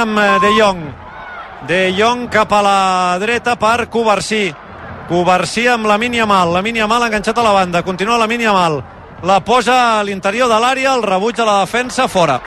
amb eh, De Jong. De Jong cap a la dreta per Covarsí. Covarsí amb la Yamal. La Yamal enganxat a la banda. Continua la Yamal. La posa a l'interior de l'àrea, el rebuig de la defensa, fora.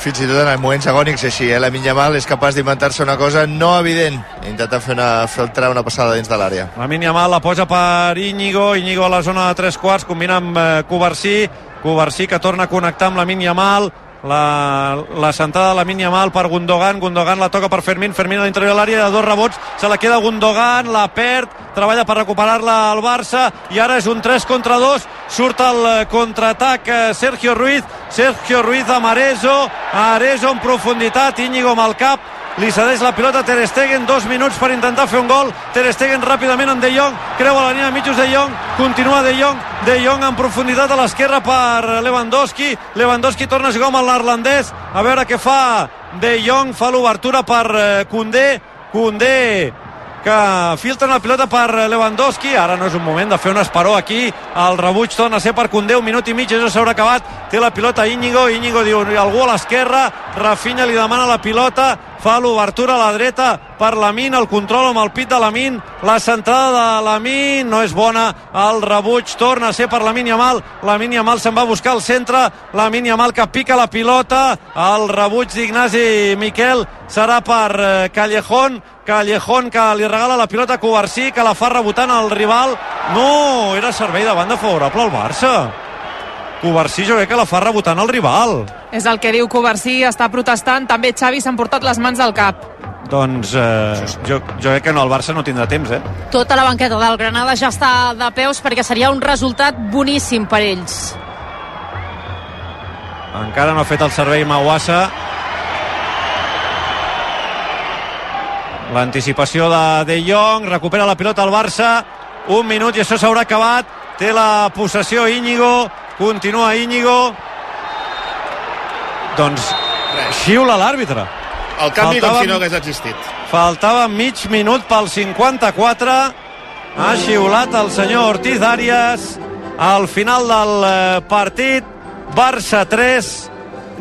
Fins i tot en moments agònics així, eh? la Yamal és capaç d'inventar-se una cosa no evident, intentar fer una, filtrar una passada dins de l'àrea. La Yamal la posa per Íñigo, Íñigo a la zona de tres quarts, combina amb eh, Covarsí, Covarsí que torna a connectar amb la Yamal, la, la sentada de la mínia mal per Gundogan, Gundogan la toca per Fermín, Fermín a l'interior de l'àrea de dos rebots, se la queda Gundogan, la perd, treballa per recuperar-la al Barça. I ara és un 3 contra 2, surt el contraatac eh, Sergio Ruiz, Sergio Ruiz a Marezo, Arezo en profunditat, Íñigo amb el cap, li cedeix la pilota Ter Stegen, dos minuts per intentar fer un gol. Ter Stegen ràpidament amb De Jong creua la línia de mitjos De Jong, continua De Jong. De Jong en profunditat a l'esquerra per Lewandowski, Lewandowski torna a jugar amb el neerlandès, a veure què fa De Jong, fa l'obertura per eh, Koundé, Koundé que filtra una pilota per Lewandowski. Ara no és un moment de fer un esperó aquí. El rebuig torna a ser per Condé un minut i mig això s'haurà acabat, té la pilota Íñigo Íñigo diu algú a l'esquerra Rafinha li demana la pilota fa l'obertura a la dreta per Lamin, el control amb el pit de Lamin, la centrada de Lamin no és bona, el rebuig torna a ser per Lamin Yamal, Lamin Yamal se'n va buscar al centre, Lamin Yamal que pica la pilota, el rebuig d'Ignasi Miquel serà per eh, Callejón, Callejón que li regala la pilota a Covarsí, que la fa rebotant al rival. No, era servei de banda favorable al Barça. Covarsí jo crec que la fa rebotant al rival. És el que diu Covarsí, està protestant. També Xavi s'han portat les mans al cap. Doncs eh, jo, jo crec que no, el Barça no tindrà temps, eh? Tota la banqueta del Granada ja està de peus perquè seria un resultat boníssim per ells. Encara no ha fet el servei Mauassa. L'anticipació de De Jong, recupera la pilota al Barça, un minut i això s'haurà acabat. Té la possessió Íñigo, continua Íñigo. Doncs xiula l'àrbitre. El canvi Faltava- com si no hagués existit. Faltava mig minut pel 54. Ha xiulat el senyor Ortiz Arias al final del eh, partit. Barça 3,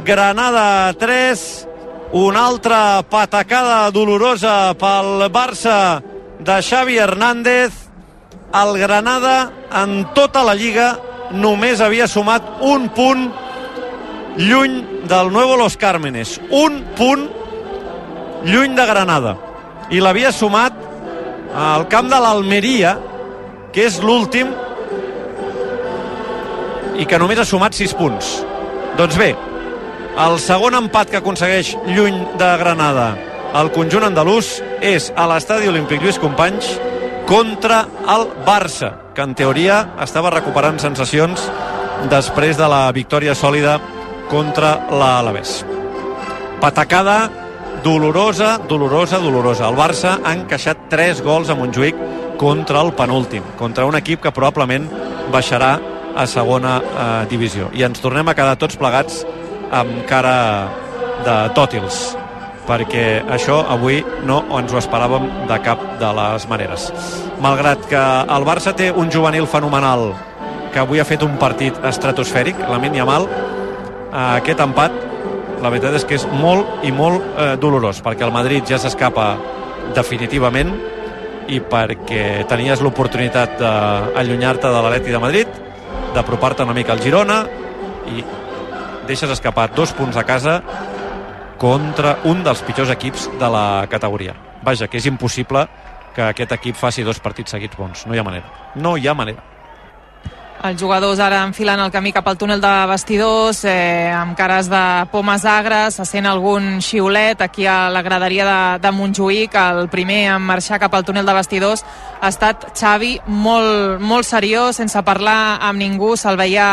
Granada 3. Una altra patacada dolorosa pel Barça de Xavi Hernández. El Granada en tota la Lliga només havia sumat un punt lluny del Nuevo Los Cármenes. Un punt lluny de Granada i l'havia sumat al camp de l'Almeria que és l'últim i que només ha sumat 6 punts doncs bé el segon empat que aconsegueix lluny de Granada el conjunt andalús és a l'estadi olímpic Lluís Companys contra el Barça que en teoria estava recuperant sensacions després de la victòria sòlida contra l'Alavés patacada dolorosa, dolorosa, dolorosa. El Barça ha encaixat 3 gols a Montjuïc contra el penúltim, contra un equip que probablement baixarà a segona eh, divisió. I ens tornem a quedar tots plegats amb cara de tòtils, perquè això avui no ens ho esperàvem de cap de les maneres. Malgrat que el Barça té un juvenil fenomenal que avui ha fet un partit estratosfèric, la eh, aquest empat la veritat és que és molt i molt eh, dolorós perquè el Madrid ja s'escapa definitivament i perquè tenies l'oportunitat d'allunyar-te de l'Atleti de Madrid d'apropar-te una mica al Girona i deixes escapar dos punts a casa contra un dels pitjors equips de la categoria. Vaja, que és impossible que aquest equip faci dos partits seguits bons. No hi ha manera. No hi ha manera. Els jugadors ara enfilant el camí cap al túnel de vestidors, eh, amb cares de pomes agres, se sent algun xiulet aquí a la graderia de, de Montjuïc. El primer en marxar cap al túnel de vestidors ha estat Xavi, molt, molt seriós, sense parlar amb ningú, se'l veia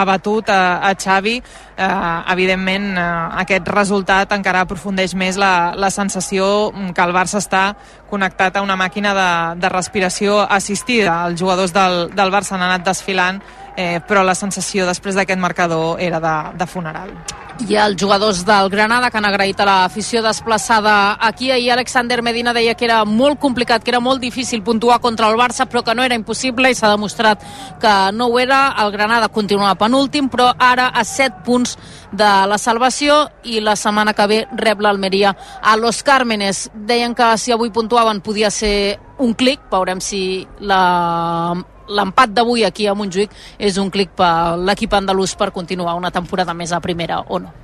abatut a, a Xavi. Eh, evidentment, eh, aquest resultat encara aprofundeix més la, la sensació que el Barça està connectat a una màquina de, de respiració assistida. Els jugadors del, del Barça han anat desfilant eh, però la sensació després d'aquest marcador era de, de funeral. I els jugadors del Granada que han agraït a l'afició desplaçada aquí. Ahir Alexander Medina deia que era molt complicat, que era molt difícil puntuar contra el Barça, però que no era impossible i s'ha demostrat que no ho era. El Granada continua penúltim, però ara a 7 punts de la salvació i la setmana que ve rep l'Almeria a Los Cármenes. Deien que si avui puntuaven podia ser un clic, veurem si la l'empat d'avui aquí a Montjuïc és un clic per l'equip andalús per continuar una temporada més a primera o no.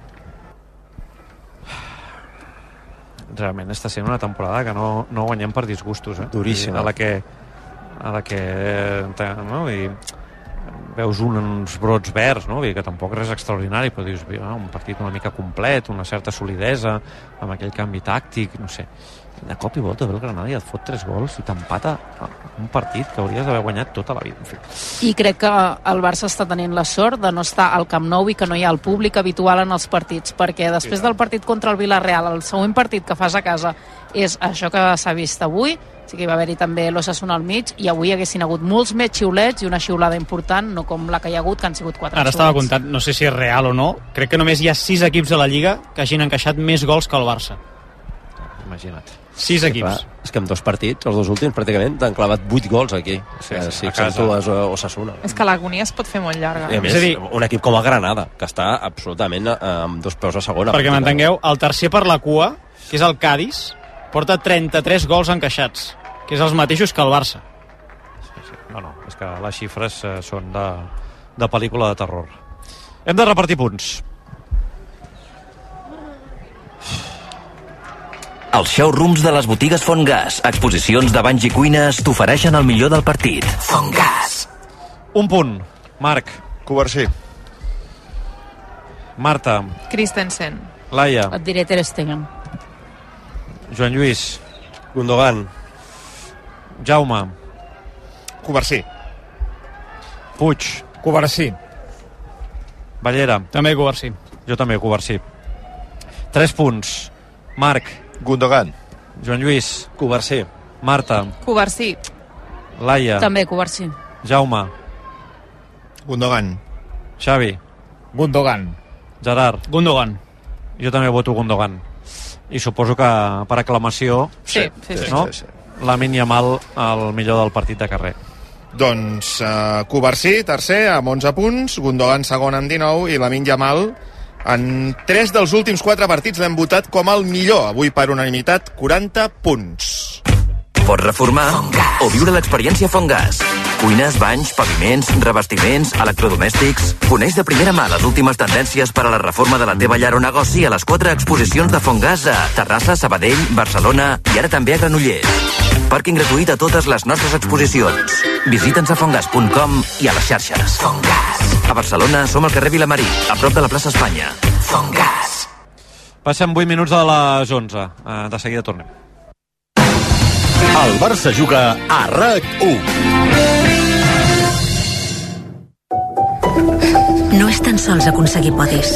realment està sent una temporada que no, no guanyem per disgustos eh? Duríssima. a la que a la que no? I veus un, uns brots verds no? Que tampoc res extraordinari però dius, un partit una mica complet una certa solidesa amb aquell canvi tàctic no sé, de cop i volta ve el Granada i et fot tres gols i t'empata un partit que hauries d'haver guanyat tota la vida en fi. I crec que el Barça està tenint la sort de no estar al Camp Nou i que no hi ha el públic habitual en els partits, perquè després del partit contra el Villarreal, el següent partit que fas a casa és això que s'ha vist avui, sí que hi va haver-hi també l'Ossassuna al mig i avui haguessin hagut molts més xiulets i una xiulada important, no com la que hi ha hagut que han sigut quatre Ara xiulets. estava comptant, no sé si és real o no crec que només hi ha sis equips a la Lliga que hagin encaixat més gols que el Barça imagina't sis equips Clar, és que en dos partits, els dos últims, pràcticament, t'han clavat 8 gols aquí. Sí, Sí, sí, sí, a o, o Sassuna. És que l'agonia es pot fer molt llarga. I a més, És a dir- un equip com el Granada, que està absolutament eh, amb dos peus a segona. perquè m'entengueu, el tercer per la cua que és el Cádiz porta 33 gols encaixats que és els mateixos que el Barça no, no, és que les xifres eh, són de, de pel·lícula de terror hem de repartir punts Els showrooms de les botigues Fontgas, exposicions de banys i cuines t'ofereixen el millor del partit. Fontgas. un punt, Marc, Covarsí. Marta, Christensen. Laia, Et diré Ter Stegen. Joan Lluís, Gundogan, Jaume, Covarsí. Puig, Covarsí. Ballera, també Covarsí jo també, Covarsí. Tres punts, Marc, Gundogan. Joan Lluís, Covarsí, Marta, Covarsí. Laia, També, Covarsí. Jaume, Gundogan. Xavi, Gundogan. Gerard, Gundogan jo també voto Gundogan. I suposo que per aclamació, Sí, sí, sí. no? sí, sí. la Yamal el millor del partit de carrer. Doncs uh, Covarsí, tercer, amb 11 punts, Gundogan segon amb 19 i Lamin Yamal en 3 dels últims 4 partits l'hem votat com el millor, avui per unanimitat 40 punts. Pots reformar o viure l'experiència Fontgas. Cuines, banys, paviments, revestiments, electrodomèstics... Coneix de primera mà les últimes tendències per a la reforma de la teva llar o negoci a les quatre exposicions de Fontgas a Terrassa, Sabadell, Barcelona i ara també a Granollers. Pàrquing gratuït a totes les nostres exposicions. Visita'ns a fongas.com i a les xarxes. Fontgas. A Barcelona som al carrer Vilamarí, a prop de la plaça Espanya. Fontgas. Passem 8 minuts de les 11. Eh, De seguida tornem. El Barça juga a RAC1. No és tan sols aconseguir podis,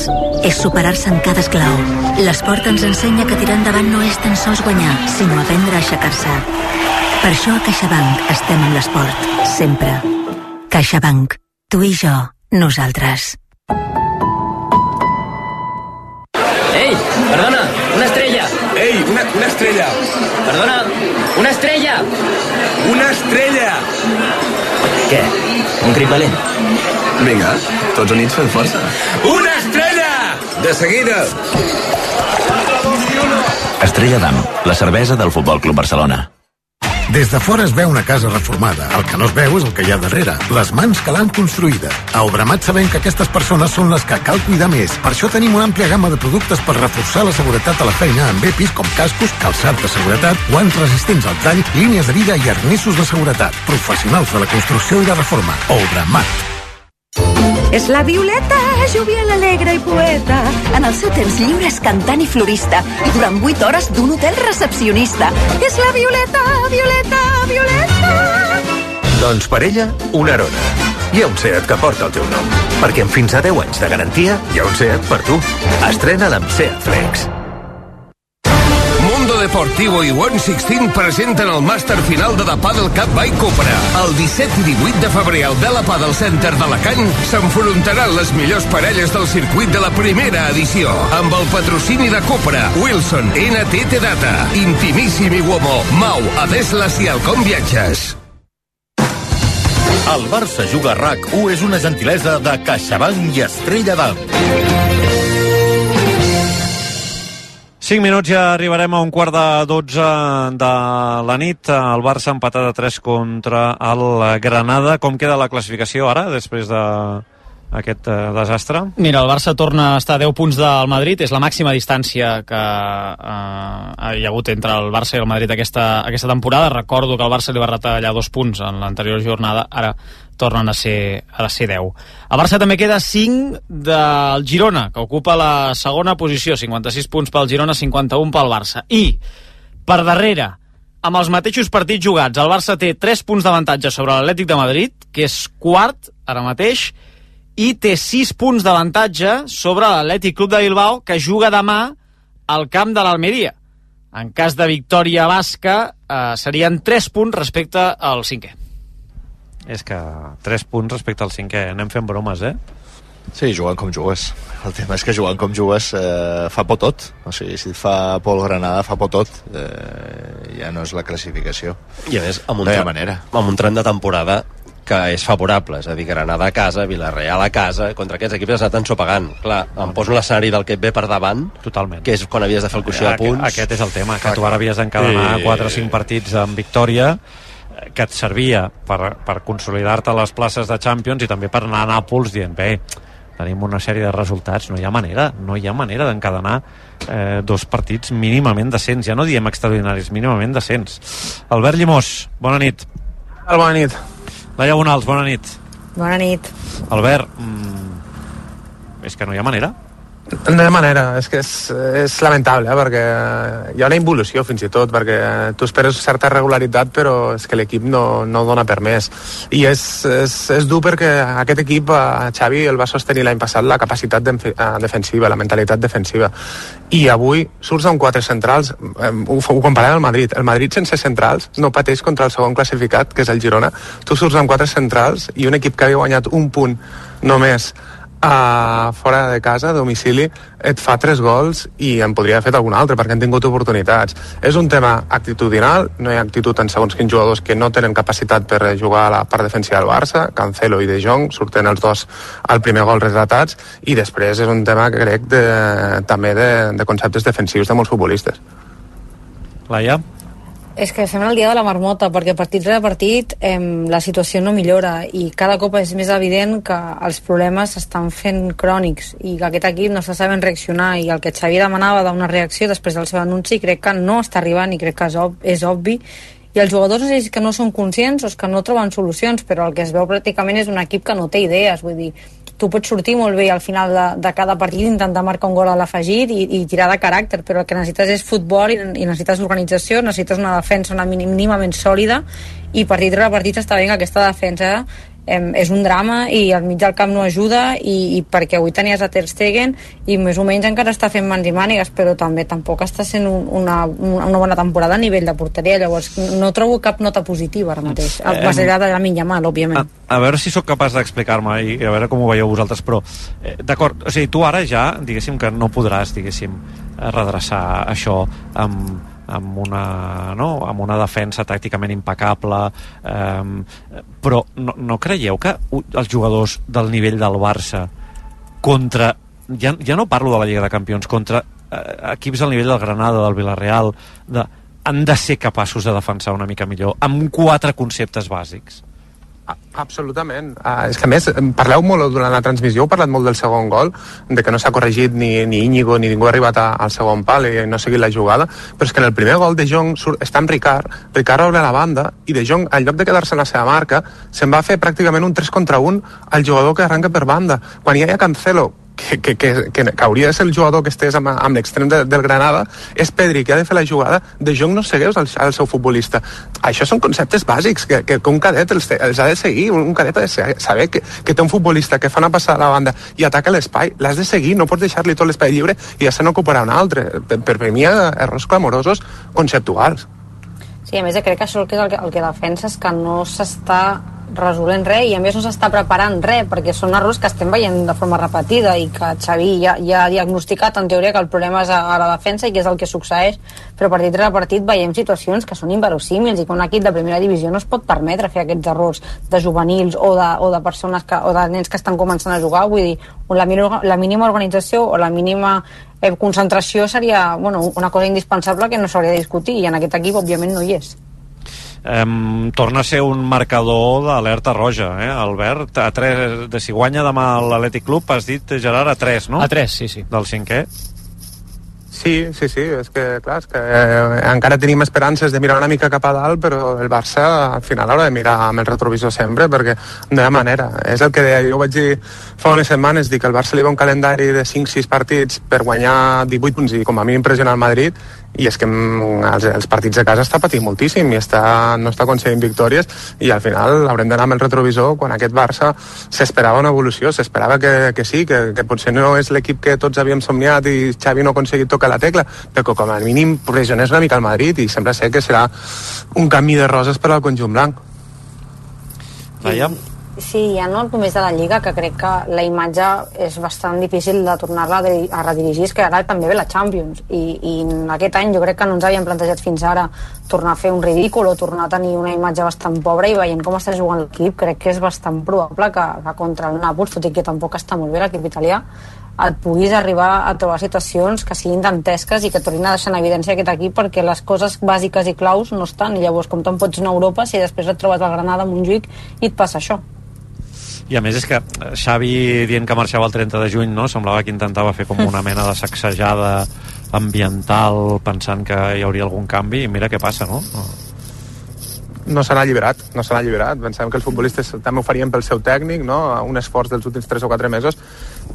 és superar-se en cada esclau. L'esport ens ensenya que tirar endavant no és tan sols guanyar, sinó aprendre a aixecar-se. Per això a CaixaBank estem amb l'esport, sempre. CaixaBank. Tu i jo, nosaltres. Ei, perdona, una estrella. Ei, una, una estrella! Perdona, una estrella. Una estrella! Què? Un crit valent? Vinga, tots units fem força. Una estrella! De seguida! Estrella d'Am, la cervesa del Futbol Club Barcelona. Des de fora es veu una casa reformada. El que no es veu és el que hi ha darrere. Les mans que l'han construïda. A Obramat sabem que aquestes persones són les que cal cuidar més. Per això tenim una àmplia gamma de productes per reforçar la seguretat a la feina amb EPIs com cascos, calçat de seguretat, guants resistents al tall, línies de vida i arnissos de seguretat. Professionals de la construcció i la reforma. Obramat. És la Violeta, jovial, alegre i poeta. En el seu temps lliure és cantant i florista i durant 8 hores d'un hotel recepcionista. És la Violeta, Violeta, Violeta. Doncs per ella, una Arona. Hi ha un SEAT que porta el teu nom. Perquè amb fins a 10 anys de garantia, hi ha un SEAT per tu. Estrena'l amb SEAT Flex. Deportivo i One Sixteen presenten el màster final de The Paddle Cup by Cupra. El 17 i 18 de febrer al Bela Paddle Center d'Alacant s'enfrontaran les millors parelles del circuit de la primera edició. Amb el patrocini de Cupra, Wilson, NTT Data, Intimissimi Uomo, Mau, Adeslas i Alcom Viatges. El Barça Juga RAC1 és una gentilesa de CaixaBank i Estrella d'Am. 5 minuts ja arribarem a un quart de 12 de la nit. El Barça empatat a 3 contra el Granada. Com queda la classificació ara, després de aquest eh, desastre? Mira, el Barça torna a estar a 10 punts del Madrid, és la màxima distància que eh, hi ha hagut entre el Barça i el Madrid aquesta, aquesta temporada. Recordo que el Barça li va retallar dos punts en l'anterior jornada, ara tornen a ser, a ser 10. El Barça també queda 5 del Girona, que ocupa la segona posició, 56 punts pel Girona, 51 pel Barça. I, per darrere, amb els mateixos partits jugats, el Barça té 3 punts d'avantatge sobre l'Atlètic de Madrid, que és quart ara mateix, i té 6 punts d'avantatge sobre l'Atlètic Club de Bilbao, que juga demà al camp de l'Almeria. En cas de victòria basca, eh, serien 3 punts respecte al cinquè. És que 3 punts respecte al cinquè. Anem fent bromes, eh? Sí, jugant com jugues. El tema és que jugant com jugues eh, fa por tot. O sigui, si et fa por el Granada, fa por tot. Eh, ja no és la classificació. I a més, amb un, tram- manera. amb un tram de temporada que és favorable, és a dir, Granada a casa, Villarreal a casa, contra aquests equips has anat ensopegant. Clar, em poso l'escenari del que et ve per davant, Totalment. que és quan havies de fer el coixó de Aquest, punts. aquest és el tema, que tu ara havies d'encadenar I- 4 o 5 partits amb victòria que et servia per, per consolidar-te a les places de Champions i també per anar a Nàpols dient, bé, tenim una sèrie de resultats, no hi ha manera, no hi ha manera d'encadenar eh, dos partits mínimament decents, ja no diem extraordinaris, mínimament decents. Albert Llimós, bona nit. Bona nit. Laia Bonals, bona nit. Bona nit. Albert, mm, és que no hi ha manera. Ha manera, és que és, és lamentable, eh? perquè hi ha una involució fins i tot, perquè tu esperes certa regularitat però és que l'equip no, no dona per més. I és, és, és dur perquè aquest equip, a Xavi, el va sostenir l'any passat la capacitat de, defensiva, la mentalitat defensiva. I avui surts amb quatre centrals, eh, ho, ho comparem al Madrid. El Madrid sense centrals no pateix contra el segon classificat, que és el Girona. Tu surts amb quatre centrals i un equip que havia guanyat un punt només a fora de casa, a domicili, et fa tres gols i en podria haver fet algun altre perquè han tingut oportunitats. És un tema actitudinal, no hi ha actitud en segons quins jugadors que no tenen capacitat per jugar a la part defensiva del Barça, Cancelo i De Jong, surten els dos al primer gol retratats, i després és un tema crec de, també de, de conceptes defensius de molts futbolistes. Laia? És que sembla el dia de la marmota, perquè partit rere partit eh, la situació no millora i cada cop és més evident que els problemes s'estan fent crònics i que aquest equip no està sabent reaccionar i el que Xavi demanava d'una reacció després del seu anunci crec que no està arribant i crec que és, ob és obvi. I els jugadors no sé si que no són conscients o és que no troben solucions, però el que es veu pràcticament és un equip que no té idees, vull dir, tu pots sortir molt bé al final de, de cada partit intentar marcar un gol a l'afegit i, i tirar de caràcter, però el que necessites és futbol i, i necessites organització, necessites una defensa una mínimament sòlida i partit rere partit està bé que aquesta defensa eh, és un drama i al mig del camp no ajuda i, i perquè avui tenies a Ter Stegen i més o menys encara està fent mans i mànigues però també tampoc està sent un, una, una bona temporada a nivell de porteria. Llavors no trobo cap nota positiva ara mateix. Eh, més enllà de la minya mal, òbviament. A, a veure si sóc capaç d'explicar-me i a veure com ho veieu vosaltres, però eh, d'acord, o sigui, tu ara ja, diguéssim que no podràs, diguéssim, redreçar això amb, amb una, no? amb una defensa tàcticament impecable eh, però no, no creieu que els jugadors del nivell del Barça contra, ja, ja no parlo de la Lliga de Campions, contra eh, equips al nivell del Granada, del Villarreal de, han de ser capaços de defensar una mica millor amb quatre conceptes bàsics Absolutament. Uh, és que a més, parleu molt durant la transmissió, heu parlat molt del segon gol, de que no s'ha corregit ni, ni Íñigo ni ningú ha arribat a, al segon pal i no ha seguit la jugada, però és que en el primer gol de Jong surt, està amb Ricard, Ricard obre la banda i de Jong, en lloc de quedar-se en la seva marca, se'n va fer pràcticament un 3 contra 1 al jugador que arranca per banda. Quan hi ha Cancelo que, que, que, que, que hauria de ser el jugador que estés amb, amb l'extrem de, del Granada, és Pedri, que ha de fer la jugada, de joc no segueix al, al seu futbolista. Això són conceptes bàsics que, que, que un cadet els, els ha de seguir, un cadet ha de saber que, que té un futbolista que fa una passada a la banda i ataca l'espai, l'has de seguir, no pots deixar-li tot l'espai lliure i ja se n'ocuparà un altre. Per, per, mi hi ha errors clamorosos conceptuals. Sí, a més crec que això el que, el que defensa és que no s'està resolent res i a més no s'està preparant res perquè són errors que estem veient de forma repetida i que Xavi ja, ja ha diagnosticat en teoria que el problema és a, a la defensa i que és el que succeeix però partit rere partit veiem situacions que són inverosímils i que un equip de primera divisió no es pot permetre fer aquests errors de juvenils o de, o de persones que, o de nens que estan començant a jugar. Vull dir, la, la mínima organització o la mínima eh, concentració seria bueno, una cosa indispensable que no s'hauria de discutir i en aquest equip òbviament no hi és um, torna a ser un marcador d'alerta roja, eh, Albert? A 3, de si guanya demà l'Atlètic Club, has dit, Gerard, a 3, no? A 3, sí, sí. Del cinquè? Sí, sí, sí, és que, clar, és que eh, encara tenim esperances de mirar una mica cap a dalt, però el Barça al final haurà de mirar amb el retrovisor sempre, perquè de la manera, és el que deia, jo vaig dir fa unes setmanes, dic que el Barça li va un calendari de 5-6 partits per guanyar 18 punts i com a mi impressionar el Madrid, i és que mm, els, els partits de casa està patint moltíssim i està, no està aconseguint victòries i al final haurem d'anar amb el retrovisor quan aquest Barça s'esperava una evolució, s'esperava que, que sí, que, que potser no és l'equip que tots havíem somniat i Xavi no ha aconseguit tocar la tecla, però que com a mínim pressionés una mica el Madrid i sembla ser que serà un camí de roses per al conjunt blanc. Laia? Sí, ja no només de la Lliga, que crec que la imatge és bastant difícil de tornar-la a redirigir, és que ara també ve la Champions, i, i aquest any jo crec que no ens havíem plantejat fins ara tornar a fer un ridícul o tornar a tenir una imatge bastant pobra, i veient com està jugant l'equip, crec que és bastant probable que, que contra el Nàpols, tot i que tampoc està molt bé l'equip italià, et puguis arribar a trobar situacions que siguin dantesques i que tornin a deixar en evidència aquest equip perquè les coses bàsiques i claus no estan. I llavors com te'n pots anar a Europa si després et trobes al Granada, Montjuïc i et passa això i a més és que eh, Xavi dient que marxava el 30 de juny no? semblava que intentava fer com una mena de sacsejada ambiental pensant que hi hauria algun canvi i mira què passa, no? no se n'ha alliberat, no se n'ha alliberat. Pensem que els futbolistes també ho farien pel seu tècnic, no? un esforç dels últims 3 o 4 mesos,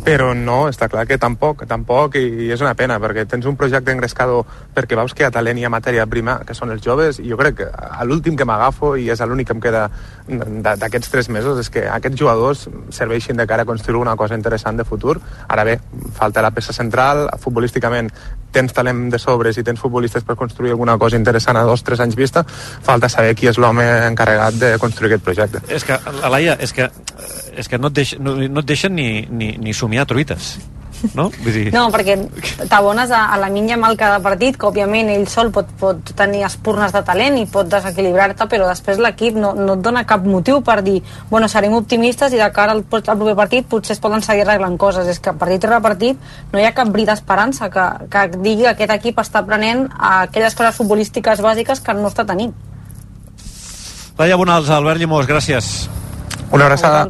però no, està clar que tampoc, tampoc, i és una pena, perquè tens un projecte engrescador perquè veus que hi ha talent i hi ha matèria prima, que són els joves, i jo crec que l'últim que m'agafo, i és l'únic que em queda d'aquests tres mesos, és que aquests jugadors serveixin de cara a construir una cosa interessant de futur. Ara bé, falta la peça central, futbolísticament tens talent de sobres i tens futbolistes per construir alguna cosa interessant a dos, tres anys vista, falta saber qui és l'home encarregat de construir aquest projecte. És que, Alaia, és que, és que no, et deix, no, no et deixen ni, ni, ni somiar truites no? Vull dir... No, perquè t'abones a, a la minya mal cada partit, que òbviament ell sol pot, pot tenir espurnes de talent i pot desequilibrar-te, però després l'equip no, no et dona cap motiu per dir bueno, serem optimistes i de cara al, al proper partit potser es poden seguir arreglant coses. És que partit rere partit no hi ha cap bri d'esperança que, que digui que aquest equip està prenent aquelles coses futbolístiques bàsiques que no està tenint. Laia Bonals, Albert Llimós, gràcies. Una abraçada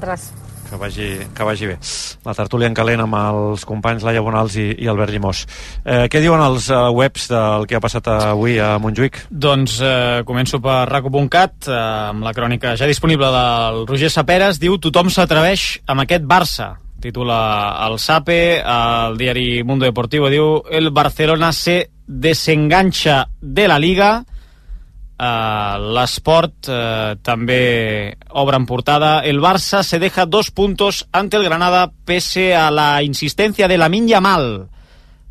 que vagi, que vagi bé. La tertúlia en calent amb els companys Laia Bonals i, i Albert Llimós. Eh, què diuen els uh, webs del que ha passat avui a Montjuïc? Doncs eh, començo per raco.cat eh, amb la crònica ja disponible del Roger Saperes. Diu tothom s'atreveix amb aquest Barça titula el SAPE, el diari Mundo Deportivo diu el Barcelona se desengancha de la Liga Uh, L'Esport uh, també obre en portada. El Barça se deja dos puntos ante el Granada pese a la insistencia de la Minya Mal.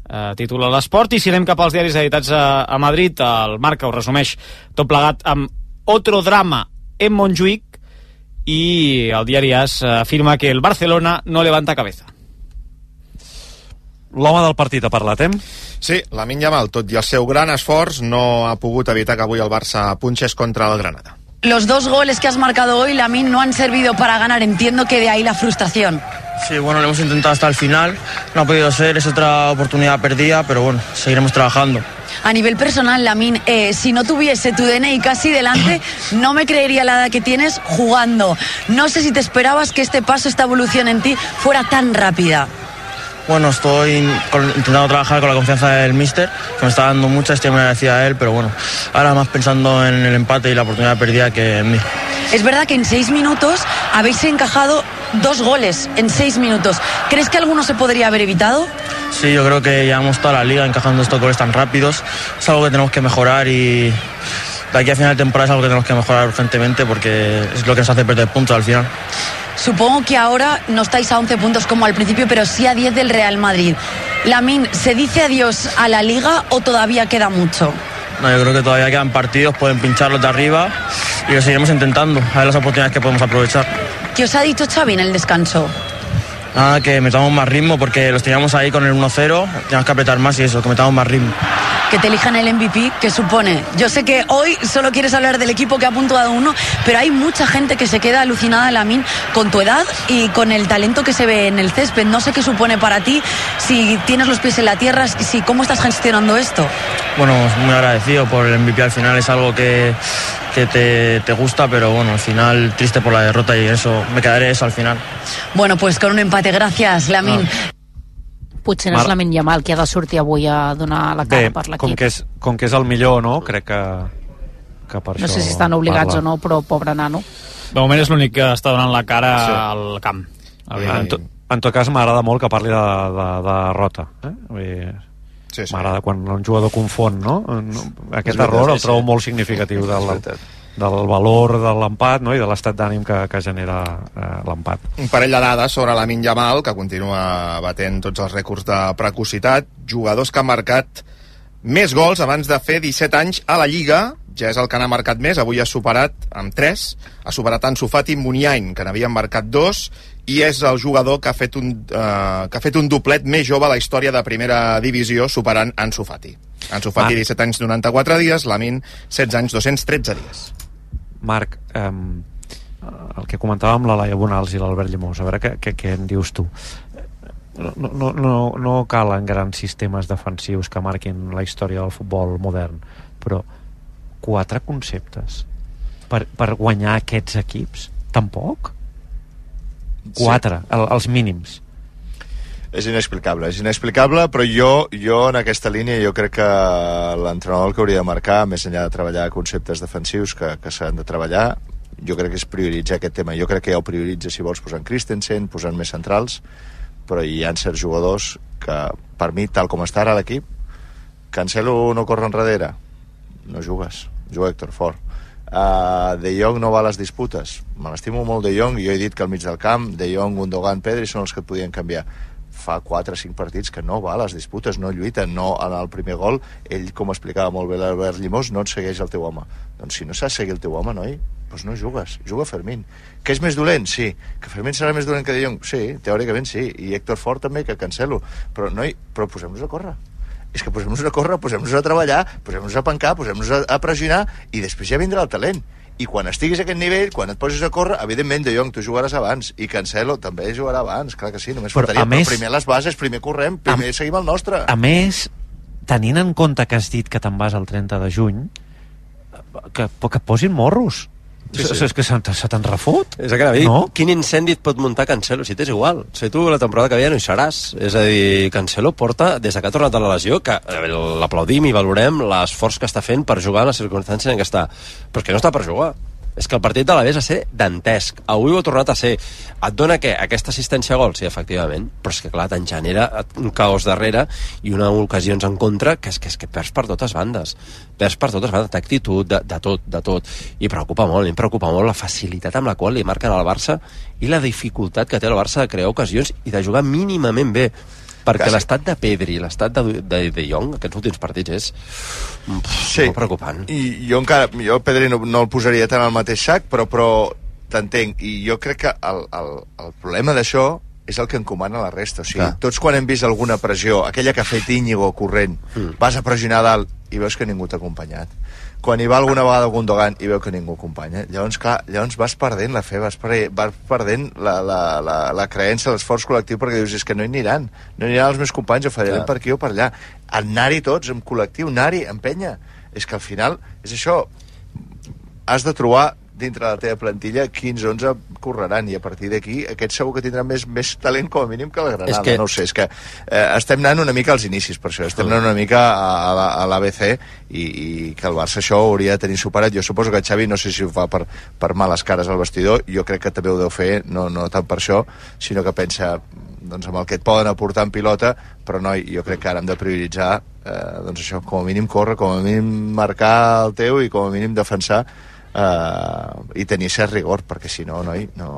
Uh, titula l'Esport i si anem cap als diaris editats a, a Madrid, el Marca ho resumeix tot plegat amb otro drama en Montjuïc i el diari AS afirma que el Barcelona no levanta cabeza. L'home del partit ha parlat, eh? Sí, la Yamal, tot i el seu gran esforç, no ha pogut evitar que avui el Barça punxés contra el Granada. Los dos goles que has marcado hoy, Lamin, no han servido para ganar. Entiendo que de ahí la frustración. Sí, bueno, lo hemos intentado hasta el final. No ha podido ser, es otra oportunidad perdida, pero bueno, seguiremos trabajando. A nivel personal, Lamin, eh, si no tuviese tu DNI casi delante, no me creería la edad que tienes jugando. No sé si te esperabas que este paso, esta evolución en ti fuera tan rápida. Bueno, estoy intentando trabajar con la confianza del míster, que me está dando mucha, estoy muy agradecida a él, pero bueno, ahora más pensando en el empate y la oportunidad perdida que en mí. Es verdad que en seis minutos habéis encajado dos goles en seis minutos. ¿Crees que alguno se podría haber evitado? Sí, yo creo que llevamos toda la liga encajando estos goles tan rápidos. Es algo que tenemos que mejorar y de aquí a final de temporada es algo que tenemos que mejorar urgentemente porque es lo que nos hace perder puntos al final. Supongo que ahora no estáis a 11 puntos como al principio, pero sí a 10 del Real Madrid. Lamin, ¿se dice adiós a la liga o todavía queda mucho? No, yo creo que todavía quedan partidos, pueden pincharlos de arriba y lo seguiremos intentando, a ver las oportunidades que podemos aprovechar. ¿Qué os ha dicho Xavi en el descanso? Nada, que metamos más ritmo porque los teníamos ahí con el 1-0, teníamos que apretar más y eso, que metamos más ritmo. Que te elijan el MVP, ¿qué supone? Yo sé que hoy solo quieres hablar del equipo que ha puntuado uno, pero hay mucha gente que se queda alucinada, Lamin, con tu edad y con el talento que se ve en el césped. No sé qué supone para ti, si tienes los pies en la tierra, si cómo estás gestionando esto. Bueno, muy agradecido por el MVP al final, es algo que, que te, te gusta, pero bueno, al final triste por la derrota y eso, me quedaré eso al final. Bueno, pues con un empate, gracias, Lamin. Potser no és la Yamal qui ha de sortir avui a donar la cara Bé, per com l'equip. que, és, com que és el millor, no? Crec que, que per No això sé si estan obligats parla. o no, però pobre nano. De moment és l'únic que està donant la cara Sí. al camp. En, to, en tot cas, m'agrada molt que parli de, de, de derrota. Eh? Vull dir, Sí, sí. M'agrada quan un jugador confon, no? No, Aquest veritat, error el trobo sí. molt significatiu del. Del valor de l'empat no? i de l'estat d'ànim que, que genera eh, l'empat. Un parell de dades sobre la Yamal, que continua batent tots els rècords de precocitat. Jugadors que han marcat més gols abans de fer 17 anys a la Lliga. Ja és el que n'ha marcat més. Avui ha superat amb 3. Ha superat Ansu Fati Muniain, que n'havien marcat 2. I és el jugador que ha, fet un, eh, que ha fet un doblet més jove a la història de primera divisió, superant Ansu Fati. Ansu Fati, Ah. 17 anys, 94 dies. Lamin, 16 anys, 213 dies. Marc, eh, el que comentàvem la Laia Bonals i l'Albert Llemós, a veure què, què, què en dius tu. No, no, no, no calen grans sistemes defensius que marquin la història del futbol modern, però quatre conceptes per, per guanyar aquests equips? Tampoc? Quatre, el, els mínims. És inexplicable, és inexplicable, però jo, jo en aquesta línia jo crec que l'entrenador el que hauria de marcar, més enllà de treballar conceptes defensius que, que s'han de treballar, jo crec que és prioritzar aquest tema. Jo crec que ja ho prioritza si vols posant Christensen, posant més centrals, però hi ha certs jugadors que, per mi, tal com està ara l'equip, Cancelo no corre enrere, no jugues, juga Héctor Fort. Uh, de Jong no va a les disputes. Me l'estimo molt de Jong jo he dit que al mig del camp De Jong, Gundogan, Pedri són els que podien canviar fa 4 o 5 partits que no va a les disputes, no lluita, no en el primer gol, ell, com explicava molt bé l'Albert Llimós, no et segueix el teu home. Doncs si no saps seguir el teu home, noi, doncs no jugues, juga Fermín. Que és més dolent? Sí. Que Fermín serà més dolent que De Jong? Sí, teòricament sí. I Héctor Fort també, que Cancelo. Però, noi, però posem-nos a córrer és que posem-nos a córrer, posem-nos a treballar, posem-nos a pencar, posem-nos a, a pressionar i després ja vindrà el talent. I quan estiguis a aquest nivell, quan et posis a córrer, evidentment, De Jong, tu jugaràs abans, i Cancelo també jugarà abans, clar que sí, només Però, faltaria. a més- però primer les bases, primer correm, primer seguim el nostre. A més, tenint en compte que has dit que te'n vas el 30 de juny, que, que posin morros. Sí, sí. És, que se, se te'n refot. És que dir. No? Quin incendi et pot muntar Cancelo? Si t'és igual. Si tu la temporada que ve ja no hi seràs. És a dir, Cancelo porta, des de que ha tornat a la lesió, que l'aplaudim i valorem l'esforç que està fent per jugar en les circumstàncies en què està. Però és que no està per jugar. És que el partit de l'Aves a ser dantesc. Avui ho ha tornat a ser. Et dona què? Aquesta assistència a gol? Sí, efectivament. Però és que, clar, te'n genera un caos darrere i una ocasions en contra que és que, és que perds per totes bandes. Perds per totes bandes, d'actitud, de, de tot, de tot. I preocupa molt, em preocupa molt la facilitat amb la qual li marquen al Barça i la dificultat que té el Barça de crear ocasions i de jugar mínimament bé perquè l'estat de Pedri, l'estat de, de, de Jong, aquests últims partits és pff, Sí. molt preocupant. I jo encara, jo Pedri no, no el posaria tant al mateix sac, però, però t'entenc. I jo crec que el, el, el problema d'això és el que encomana la resta. O sigui, Clar. tots quan hem vist alguna pressió, aquella que ha fet Íñigo corrent, Mm. vas a pressionar dalt i veus que ningú t'ha acompanyat. Quan hi va alguna vegada Gundogan i veu que ningú acompanya, llavors, clar, llavors vas perdent la fe, vas, per, vas perdent la, la, la, la creença, l'esforç col·lectiu, perquè dius, és que no hi aniran, no hi aniran els meus companys, o fallarem Clar. per aquí o per allà. Anar-hi tots, en col·lectiu, anar-hi, empenya. És que al final, és això, has de trobar dintre de la teva plantilla, 15-11 correran, i a partir d'aquí aquest segur que tindrà més, més talent com a mínim que la Granada. És que- No sé, és que eh, estem anant una mica als inicis, per això, estem anant una mica a, a, la- a l'ABC i, i que el Barça això hauria de tenir superat. Jo suposo que Xavi no sé si ho fa per, per males cares al vestidor, jo crec que també ho deu fer, no, no tant per això, sinó que pensa doncs, amb el que et poden aportar en pilota, però no, jo crec que ara hem de prioritzar eh, doncs això, com a mínim córrer, com a mínim marcar el teu i com a mínim defensar eh, i tenir cert rigor, perquè si no, noi, no,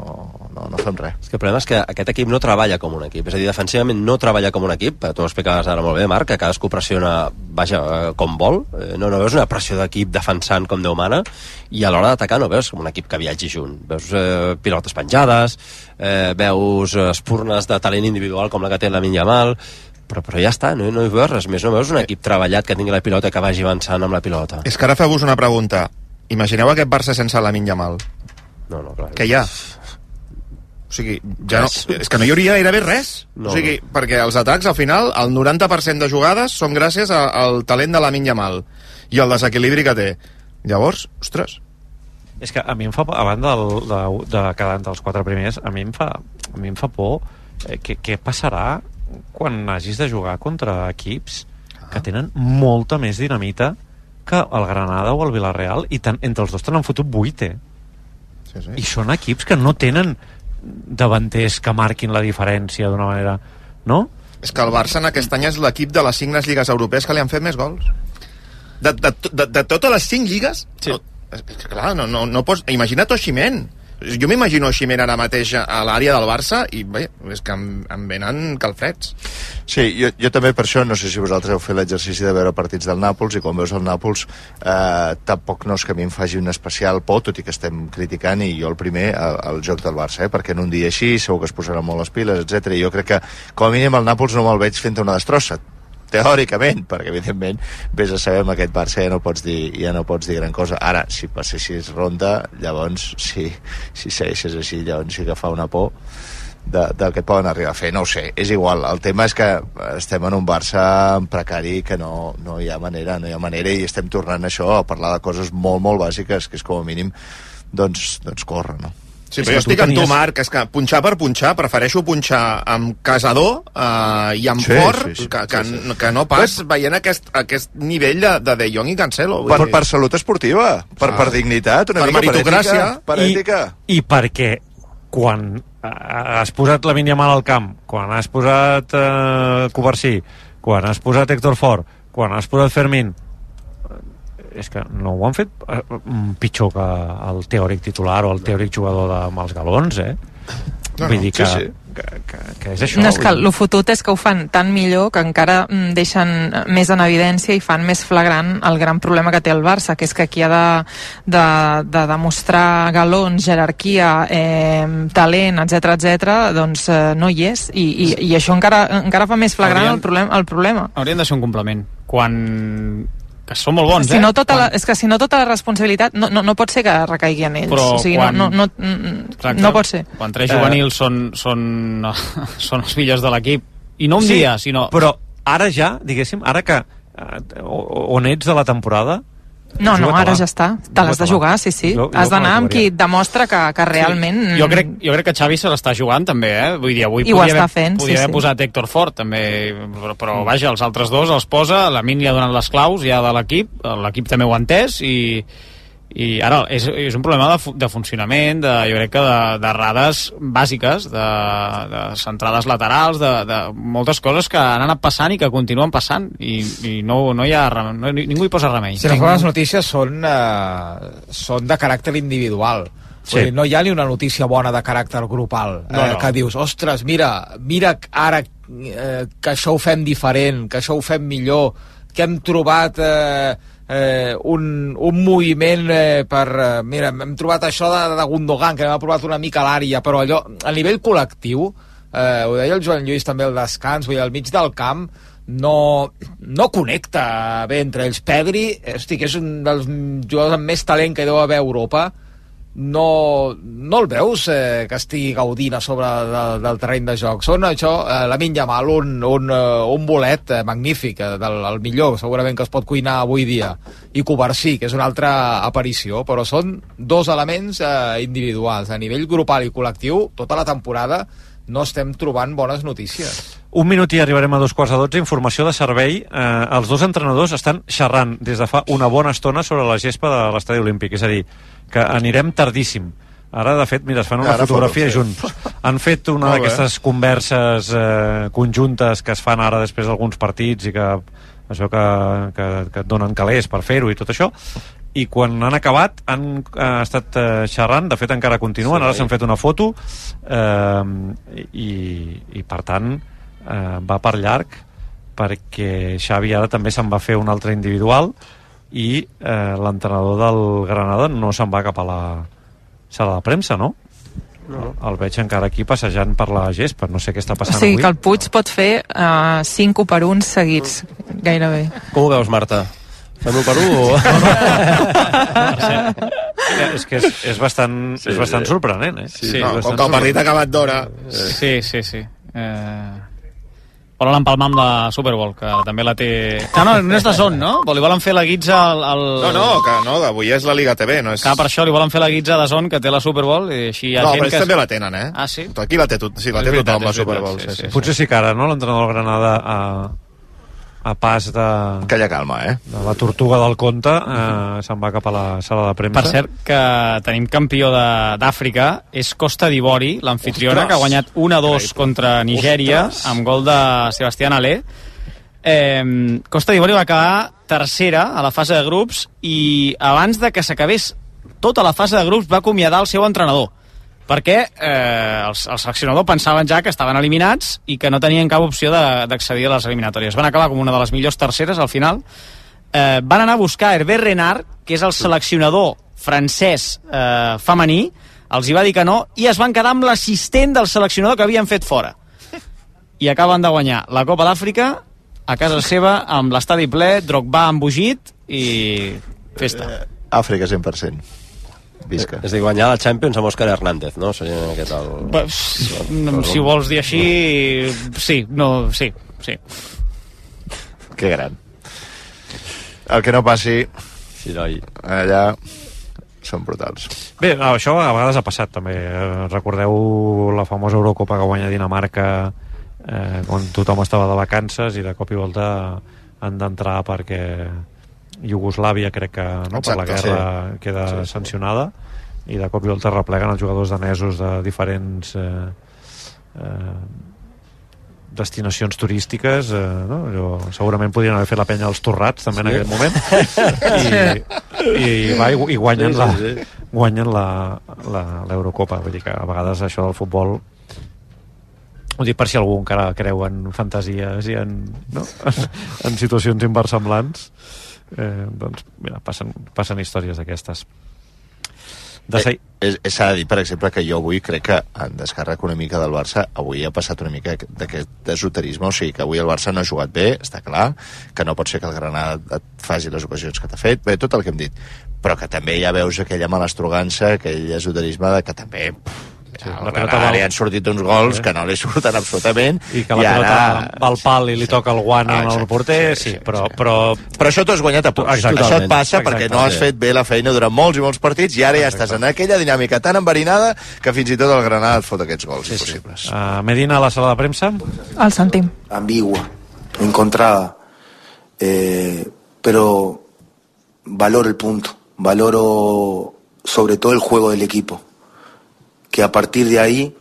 no, no fem res. És que el problema és que aquest equip no treballa com un equip, és a dir, defensivament no treballa com un equip, tu ho explicaves ara molt bé, Marc, que cadascú pressiona, vaja, eh, com vol, eh, no, no veus una pressió d'equip defensant com Déu mana, i a l'hora d'atacar no veus com un equip que viatgi junt, veus eh, pilotes penjades, eh, veus eh, espurnes de talent individual com la que té la Yamal, però, però ja està, no, no hi veus res més, no veus un equip treballat que tingui la pilota que vagi avançant amb la pilota. És que ara feu-vos una pregunta. Imagineu aquest Barça sense la Yamal. No, no, clar. Què hi ha? O sigui, ja no, és que no hi hauria gairebé res. No, o sigui, perquè els atacs, al final, el 90% de jugades són gràcies a- al talent de la Yamal i el desequilibri que té. Llavors, ostres, És que a mi em fa, a banda del, de, de quedar entre els quatre primers, a mi em fa, a mi em fa por eh, què, què passarà quan hagis de jugar contra equips que tenen molta més dinamita que el Granada o el Villarreal i tant, entre els dos t'han fotut 8 eh? Sí, sí. i són equips que no tenen davanters que marquin la diferència d'una manera no? és que el Barça en aquest any és l'equip de les 5 lligues europees que li han fet més gols. De, de, de, de totes les 5 lligues? Sí. No, clar, no, no, no pots... Imagina't Oximen. Jo m'imagino Oximen ara mateix a l'àrea del Barça i bé, és que em, em venen calfreds. Sí, jo, jo també per això, no sé si vosaltres heu fet l'exercici de veure partits del Nàpols i quan veus el Nàpols eh, tampoc no és que a mi em faci un especial por, tot i que estem criticant i jo el primer el, el joc del Barça, eh, perquè en un dia així segur que es posarà molt les piles, etc. Jo crec que com a mínim el Nàpols no me'l veig fent una destrossa teòricament, perquè evidentment vés a saber amb aquest Barça ja no pots dir, ja no pots dir gran cosa. Ara, si passessis ronda, llavors, si, si segueixes així, llavors sí que fa una por de, del que poden arribar a fer, no ho sé, és igual el tema és que estem en un Barça en precari que no, no hi ha manera no hi ha manera i estem tornant a això a parlar de coses molt molt bàsiques que és com a mínim doncs, doncs córrer, no? Sí, però jo estic amb tu, Marc, és que punxar per punxar, prefereixo punxar amb Casador eh, i amb Sí, Fort, sí, sí, que, que, sí, sí. que no pas veient aquest, aquest nivell de, de De Jong i Cancelo. Per, dir. per salut esportiva, per, Ah. per dignitat, una Per mica meritocràcia. per I, ètica. i perquè quan eh, has posat la Yamal al camp, quan has posat eh, Covarsí, quan has posat Héctor Fort, quan has posat Fermín, és que no ho han fet eh, mm, pitjor que el teòric titular o el teòric jugador de, amb els galons, eh? No, Vull no, dir sí, que, sí. que, que, que és això. No, és que el fotut és que ho fan tan millor que encara mm, deixen més en evidència i fan més flagrant el gran problema que té el Barça, que és que aquí ha de, de, de demostrar galons, jerarquia, eh, talent, etc etc, doncs eh, no hi és. I, i, i això encara, encara fa més flagrant Hauríem- el, problema, el problema. Haurien de ser un complement. Quan... Que són molt bons, si eh? no tota la, Quan- és que si no tota la responsabilitat no, no, no pot ser que recaigui en ells Però o sigui, quan- no, no, no, Exacte. no pot ser Quan tres juvenils són, són, són els millors de l'equip. I no un Sí, dia, sinó... Però ara ja, diguéssim, ara que eh, o- on ets de la temporada No, no, ara ja està. Te l'has de jugar, sí, sí. Jo- jo Has d'anar amb qui et demostra que, que realment... Sí, jo, crec, jo crec que Xavi se l'està jugant també, eh? Vull dir, avui I podia haver, fent, podia sí, haver sí. posat Héctor Fort també, però, però vaja, els altres dos els posa, la Min li ha donat les claus ja de l'equip, l'equip també ho ha entès i, i ara és, és un problema de, fu- de funcionament, de, jo crec que de, de errades bàsiques, de, de centrades laterals, de, de moltes coses que han anat passant i que continuen passant i, i no, no hi ha no, ningú hi posa remei. Si les bones notícies són, eh, són de caràcter individual. Sí. Sí. Dir, no hi ha ni una notícia bona de caràcter grupal No, eh, no. que dius, ostres, mira, mira ara eh, que això ho fem diferent, que això ho fem millor, que hem trobat eh, eh, un, un moviment eh, per... Eh, mira, hem trobat això de, de Gundogan, que hem aprovat una mica l'àrea, però allò, a nivell col·lectiu, eh, ho deia el Joan Lluís també al descans, vull dir, al mig del camp, no, no connecta bé entre ells. Pedri, hosti, que és un dels jugadors amb més talent que deu haver a Europa, no, no el veus eh, que estigui gaudint a sobre de, del terreny de joc. Són això, eh, la Minya Mal, un, un, eh, un bolet eh, magnífic, eh, del, el millor segurament que es pot cuinar avui dia, i Covarsí, que és una altra aparició, però són dos elements eh, individuals. A nivell grupal i col·lectiu, tota la temporada no estem trobant bones notícies. Un minut i arribarem a dos quarts de dotze. Informació de servei. Eh, els dos entrenadors estan xerrant des de fa una bona estona sobre la gespa de l'estadi olímpic. És a dir, que anirem tardíssim. Ara, de fet, mira, es fan una Ara fotografia fotos, junts. Han fet una d'aquestes converses eh, conjuntes que es fan ara després d'alguns partits i que això que, que, que et donen calés per fer-ho i tot això i quan han acabat han eh, estat eh, xerrant, de fet encara continuen Sí, ara s'han fet una foto eh, i, i per tant eh, va per llarg perquè Xavi ara també se'n va fer un altre individual i eh, l'entrenador del Granada no se'n va cap a la sala de premsa, no? No. El veig encara aquí passejant per la gespa, no sé què està O passant sigui que avui. el Puig pot fer uh, 5 per 1 seguits, gairebé. Com ho veus, Marta? Fem-ho per 1 o... és que és, és bastant, sí, és bastant sorprenent, eh? Sí, no, com que el partit ha acabat d'hora... Sí, sí, sí. Eh... Volen empalmar amb la Super Bowl, que també la té... Ah, no, no és de son, no? Li volen fer la guitza al... al... No, no, que no, d'avui és la Liga TV, no és... Clar, per això li volen fer la guitza de son que té la Super Bowl i així hi ha No, gent però ells que... també la tenen, eh? Ah, sí? Aquí la té, tot, sí, la És té veritat, tothom, la Super Bowl. sí, Sí, sí, sí, Potser sí que ara, no? L'entrenador del Granada a, a pas de... Calla calma, eh? De la tortuga del conte eh, se'n va cap a la sala de premsa. Per cert, que tenim campió de- d'Àfrica, és Costa d'Ivori, l'anfitriona, Ostres! que ha guanyat 1-2 contra Nigèria, Ostres! amb gol de Sebastián Alé. Eh, Costa d'Ivori va acabar tercera a la fase de grups i abans de que s'acabés tota la fase de grups va acomiadar el seu entrenador perquè eh, els, el seleccionador pensaven ja que estaven eliminats i que no tenien cap opció d'accedir a les eliminatòries. Van acabar com una de les millors terceres al final. Eh, van anar a buscar Herbert Renard, que és el seleccionador francès eh, femení, els hi va dir que no, i es van quedar amb l'assistent del seleccionador que havien fet fora. I acaben de guanyar la Copa d'Àfrica a casa seva, amb l'estadi ple, Drogba embogit i festa. Àfrica 100%. Visca. És a dir, guanyar la Champions amb Òscar Hernández, no? Seria aquest el... Bé, si ho vols dir així, sí, no, sí, sí. Que gran. El que no passi sí, noi. allà són brutals. Bé, això a vegades ha passat també. Eh, Recordeu la famosa Eurocopa que guanya Dinamarca eh, quan tothom estava de vacances i de cop i volta han d'entrar perquè Iugoslàvia crec que no, per la Exacte, guerra sí. queda Sí, sí. sancionada i de cop i volta repleguen els jugadors danesos de diferents eh, eh, destinacions turístiques eh, no? Jo, segurament podrien haver fet la penya als Torrats també en Sí. aquest moment i, i, va, i, i guanyen Sí, la, sí, sí. guanyen la- la- l'Eurocopa vull dir que a vegades això del futbol ho dic per si algú encara creu en fantasies i en, no? en situacions inversemblants eh, doncs mira, passen, passen històries d'aquestes. De Eh, és- S'ha de dir, per exemple, que jo avui crec que en descàrrec una mica del Barça avui ha passat una mica d'aquest desoterisme, o sigui que avui el Barça no ha jugat bé, està clar, que no pot ser que el Granada et faci les ocasions que t'ha fet, bé, tot el que hem dit, però que també ja veus aquella malestrogança, aquell esoterisme de que també pff, sí, la al pelota va- li han sortit uns gols Sí. que no li surten absolutament i que la pilota va al pal i li toca el guant Ah, al porter, sí, però, però però això t'ho has guanyat a punts. Això et passa Exacte. perquè no has fet bé la feina durant molts i molts partits i ara ja estàs en aquella dinàmica tan enverinada que fins i tot el Granada et fot aquests gols sí, impossibles. Uh, Medina a la sala de premsa El sentim. ambigua, encontrada, eh, pero valoro el punto, valoro sobre todo el juego del equipo, que a partir de ahí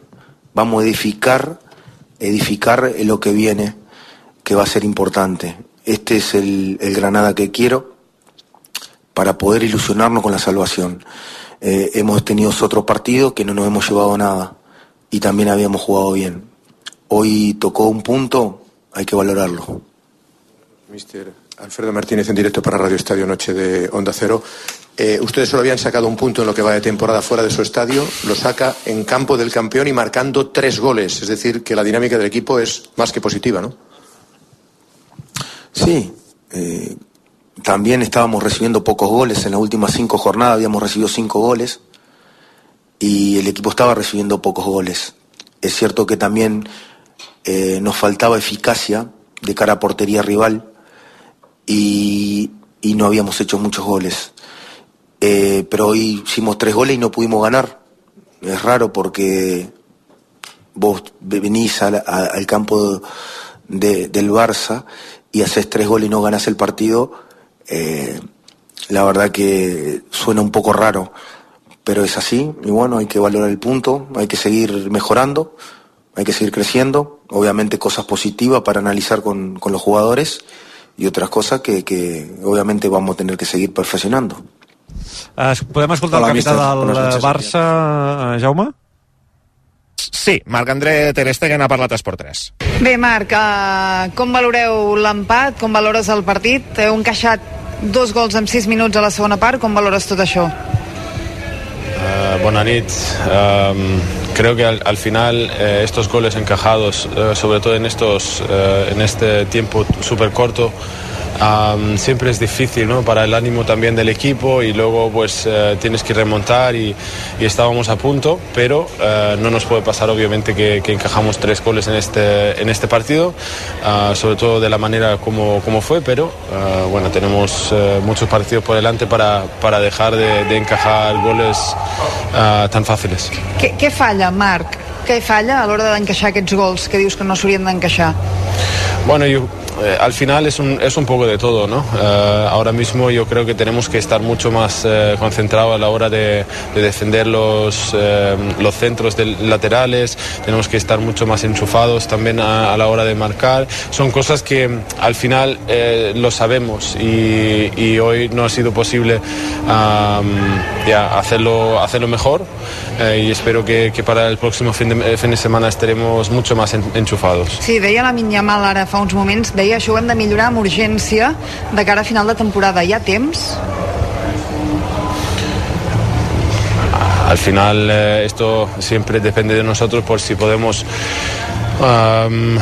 vamos a edificar, edificar lo que viene, que va a ser importante. Este es el, Granada que quiero para poder ilusionarnos con la salvación. Eh, hemos tenido otro partido que no nos hemos llevado nada y también habíamos jugado bien. Hoy tocó un punto, hay que valorarlo. Mister Alfredo Martínez en directo para Radio Estadio Noche de Onda Cero. Eh, ustedes solo habían sacado un punto en lo que va de temporada fuera de su estadio, lo saca en campo del campeón y marcando tres goles, es decir, que la dinámica del equipo es más que positiva, ¿no? Sí, eh, también estábamos recibiendo pocos goles. En las últimas cinco jornadas habíamos recibido cinco goles. y el equipo estaba recibiendo pocos goles. Es cierto que también eh, nos faltaba eficacia de cara a portería rival y, y no habíamos hecho muchos goles. Eh, pero hoy hicimos tres goles y no pudimos ganar. Es raro porque vos venís al, campo de- del Barça y haces tres goles y no ganas el partido. eh, la verdad que suena un poco raro, pero es así. Y bueno, hay que valorar el punto, hay que seguir mejorando, hay que seguir creciendo. Obviamente cosas positivas para analizar con, los jugadores y otras cosas que obviamente vamos a tener que seguir perfeccionando. Eh, podem escoltar Hola, el capità mister. del eh, noches. Barça, eh, Jaume? Sí, Marc-André Ter Stegen ha parlat a Esport 3. Bé, Marc, uh, com valoreu l'empat? Com valores el partit? Heu encaixat dos gols en sis minuts a la segona part. Com valores tot això? Eh, buenas noches. Um, creo que al, al final eh, estos goles encajados, eh, sobre todo en, estos, eh, en este tiempo súper corto, siempre es difícil ¿no? para el ánimo también del equipo y luego pues eh, tienes que remontar y, estábamos a punto, pero eh, no nos puede pasar obviamente que, encajamos tres goles en este, en este partido, ah, sobre todo de la manera como, como fue, pero ah, bueno, tenemos eh, muchos partidos por delante para, para dejar de, encajar goles ah, tan fáciles. Què, què falla, Marc? Què falla a l'hora d'encaixar aquests gols que dius que no s'haurien d'encaixar? Bueno, yo, eh, al final es un, es un poco de todo, ¿no? Eh, ahora mismo yo creo que tenemos que estar mucho más eh, concentrados a la hora de, de defender los, eh, los centros del- laterales, tenemos que estar mucho más enchufados también a, a la hora de marcar. Son cosas que al final eh, lo sabemos y, y hoy no ha sido posible am, ya, hacerlo, hacerlo mejor eh, y espero que, que para el próximo fin de, fin de semana estaremos mucho más en- enchufados. Sí, deia la Yamal ara fa uns moments, deia això ho hem de millorar amb urgència de cara a final de temporada. Hi ha temps? Al final eh, esto siempre depende de nosotros por si podemos am,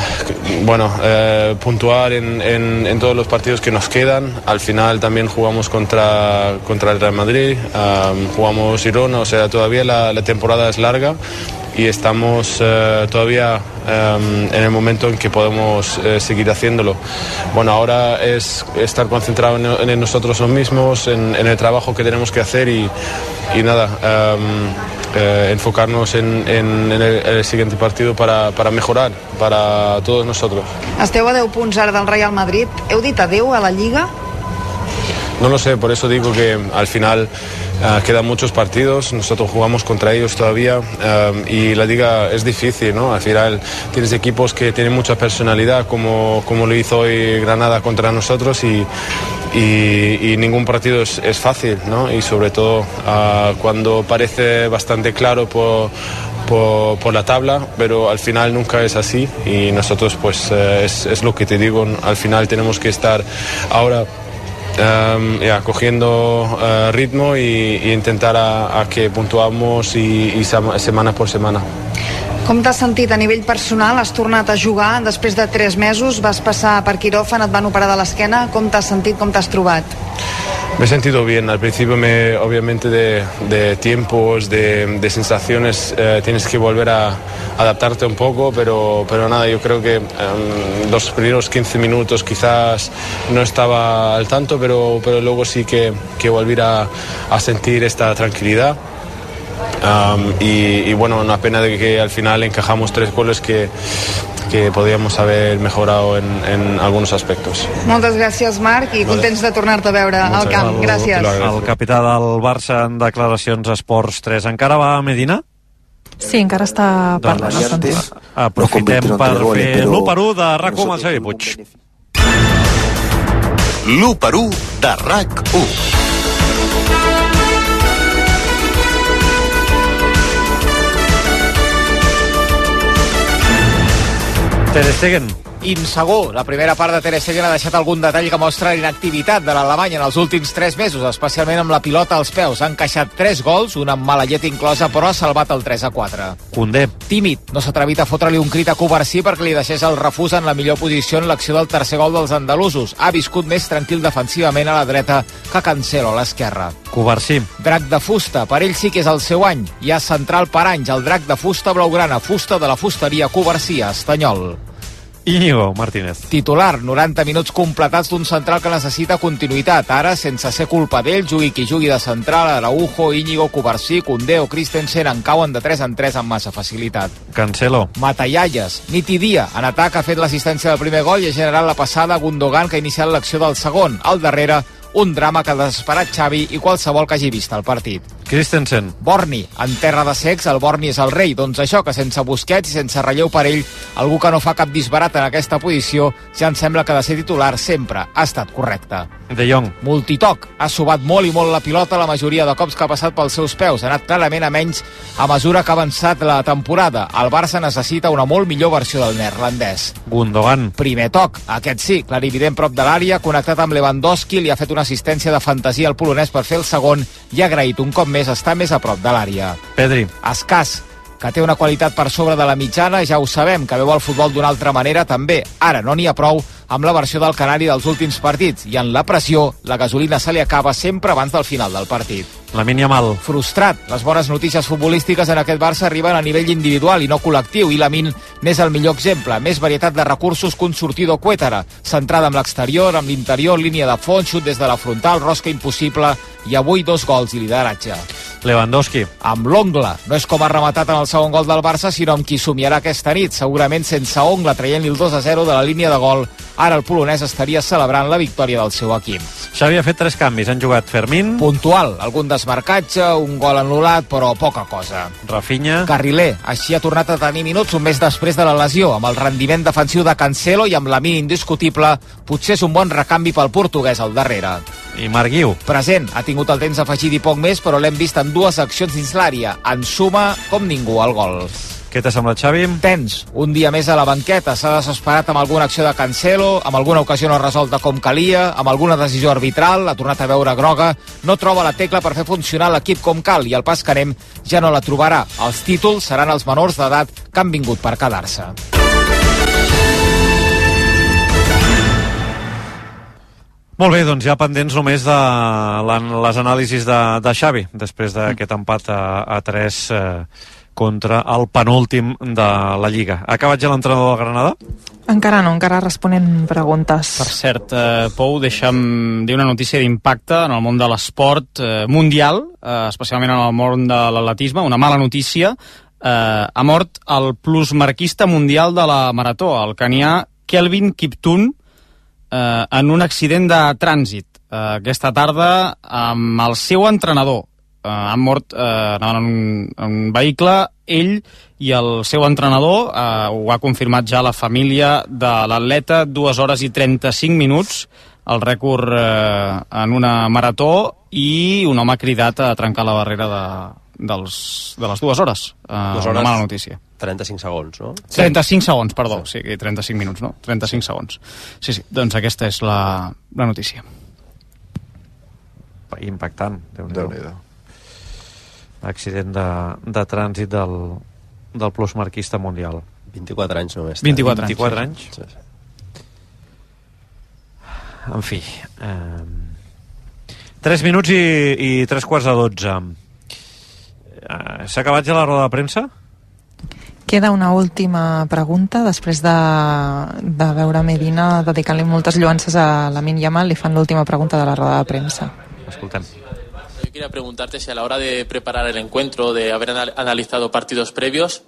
bueno, eh, puntuar en, en- en todos los partidos que nos quedan. Al final también jugamos contra, contra el Real Madrid, am, jugamos Girona, o sea, todavía la, la temporada es larga y estamos eh, todavía em, en el momento en que podemos eh, seguir haciéndolo. Bueno, ahora es estar concentrado en, en nosotros mismos, en, en el trabajo que tenemos que hacer y, y nada, eh, enfocarnos en, en- en el, en el siguiente partido para, para mejorar para todos nosotros. Esteu a 10 punts ara del Real Madrid. Heu dit adeu a la Lliga? No lo sé, por eso digo que al final eh, quedan muchos partidos, nosotros jugamos contra ellos todavía y la liga es difícil, ¿no? Al final tienes equipos que tienen mucha personalidad, como, como lo hizo hoy Granada contra nosotros y, ningún partido es, fácil, ¿no? Y sobre todo ah, cuando parece bastante claro por, por, la tabla, pero al final nunca es así y nosotros pues eh, es lo que te digo, al final tenemos que estar ahora um, ya, cogiendo eh, ritmo y, y intentar a, a que puntuamos y, y sem- semana por semana. Com t'has sentit a nivell personal? Has tornat a jugar després de 3 mesos, vas passar per quiròfan, et van operar de l'esquena. Com t'has sentit, com t'has trobat? Me he sentido bien. Al principio, me, obviamente, de, tiempos, de, sensaciones, eh, tienes que volver a adaptarte un poco, pero, pero nada, yo creo que em, los primeros 15 minutos quizás no estaba al tanto, pero, pero luego sí que, que volví a sentir esta tranquilidad. Am, y, y bueno, una pena de que al final encajamos tres goles que, que podíamos haber mejorado en, en algunos aspectos. Moltes gràcies, Marc, i contents de tornar-te a veure al camp. Gràcies. El capità del Barça en declaracions Esports 3. Encara va a Medina? Sí, encara està parlant. Doncs, el sentim. aprofitem per fer però l'1 per 1 de RAC1 amb el Xavi Puig. L'1 per 1 de RAC1. Ter Stegen, insegur. La primera part de Ter Stegen ha deixat algun detall que mostra la inactivitat de l'Alemany en els últims 3 mesos, especialment amb la pilota als peus. Ha encaixat 3 gols, una amb mala llet inclosa, però ha salvat el 3 a 4. Condé. Tímid, no s'ha atrevit a fotre-li un crit a Covarsí perquè li deixés el refús en la millor posició en l'acció del tercer gol dels andalusos. Ha viscut més tranquil defensivament a la dreta que Cancelo a l'esquerra. Covarsí. Drac de fusta, per ell sí que és el seu any. Hi ha central per anys, el drac de fusta blaugrana, fusta de la fusteria Covarsí, Estanyol. Íñigo Martínez. Titular, 90 minuts completats d'un central que necessita continuïtat. Ara, sense ser culpa d'ell, jugui qui jugui de central, Araujo, Íñigo, Covarsí, Condé o Christensen en cauen de 3 en 3 amb massa facilitat. Cancelo. Matallalles, nit i dia. En atac ha fet l'assistència del primer gol i ha generat la passada a Gundogan que ha iniciat l'acció del segon. Al darrere, un drama que ha desesperat Xavi i qualsevol que hagi vist el partit. Christensen. Borni, en terra de secs, el Borni és el rei. Doncs això, que sense Busquets i sense relleu per ell, algú que no fa cap disbarat en aquesta posició, ja em sembla que de ser titular sempre ha estat correcte. De Jong. Multitoc. Ha sobat molt i molt la pilota la majoria de cops que ha passat pels seus peus. Ha anat clarament a menys a mesura que ha avançat la temporada. El Barça necessita una molt millor versió del neerlandès. Gundogan. Primer toc, aquest sí, clarivident prop de l'àrea, connectat amb Lewandowski, li ha fet una assistència de fantasia al polonès per fer el segon i ha agraït un cop més estar més a prop de l'àrea. Pedri. Escàs, que té una qualitat per sobre de la mitjana, ja ho sabem, que veu el futbol d'una altra manera també. Ara no n'hi ha prou amb la versió del Canari dels últims partits i en la pressió la gasolina se li acaba sempre abans del final del partit. La Mal. Frustrat. Les bones notícies futbolístiques en aquest Barça arriben a nivell individual i no col·lectiu i la Min n'és el millor exemple. Més varietat de recursos que un sortido Cuétara, centrada amb l'exterior, amb l'interior, línia de fons, xut des de la frontal, rosca impossible i avui dos gols i lideratge. Lewandowski. Amb l'ongle. No és com ha rematat en el segon gol del Barça, sinó amb qui somiarà aquesta nit, segurament sense ongle, traient-li el 2 a 0 de la línia de gol. Ara el polonès estaria celebrant la victòria del seu equip. Xavi ha fet tres canvis. Han jugat Fermín. Puntual. Algun desmarcatge, un gol anul·lat, però poca cosa. Rafinha. Carriler. Així ha tornat a tenir minuts un mes després de la lesió, amb el rendiment defensiu de Cancelo i amb la mina indiscutible. Potser és un bon recanvi pel portuguès al darrere. I Marc Guiu. Present. Ha tingut el temps afegit i poc més, però l'hem vist en dues accions dins l'àrea. En suma, com ningú al gol. Què t'ha semblat, Xavi? Tens. Un dia més a la banqueta. S'ha desesperat amb alguna acció de Cancelo, amb alguna ocasió no resolta com calia, amb alguna decisió arbitral, ha tornat a veure groga, no troba la tecla per fer funcionar l'equip com cal i el pas que anem ja no la trobarà. Els títols seran els menors d'edat que han vingut per quedar-se. Molt bé, doncs ja pendents només de les anàlisis de, de Xavi, després d'aquest empat a, a 3 eh, contra el penúltim de la Lliga. Ha acabat ja l'entrenador de Granada? Encara no, encara responent preguntes. Per cert, eh, Pou, deixa'm dir una notícia d'impacte en el món de l'esport eh, mundial, eh, especialment en el món de l'atletisme, una mala notícia. Eh, ha mort el plusmarquista mundial de la marató, el canià Kelvin Kiptun, eh, en un accident de trànsit eh, aquesta tarda amb el seu entrenador. Eh, han mort eh, en, un, en un vehicle, ell i el seu entrenador, eh, ho ha confirmat ja la família de l'atleta, 2 hores i 35 minuts, el rècord eh, en una marató i un home ha cridat a trencar la barrera de, dels, de les dues hores. Eh, Dues Una hores. mala notícia. 35 segons, no? 35 segons, perdó, sí, 35 minuts, no? 35 segons. Sí, sí, doncs aquesta és la, la notícia. Impactant, déu nhi Accident de, de trànsit del, del plusmarquista mundial. 24 anys només. 24 anys, 24 sí. anys? Sí, En fi. Eh, 3 minuts i, i 3 quarts de 12. Eh, S'ha acabat ja la roda de premsa? Queda una última pregunta després de, de veure Medina dedicant-li moltes lluances a la Yamal li fan l'última pregunta de la roda de premsa Escoltem. Yo quería preguntarte si a la hora de preparar el encuentro, de haber anal- analizado partidos previos,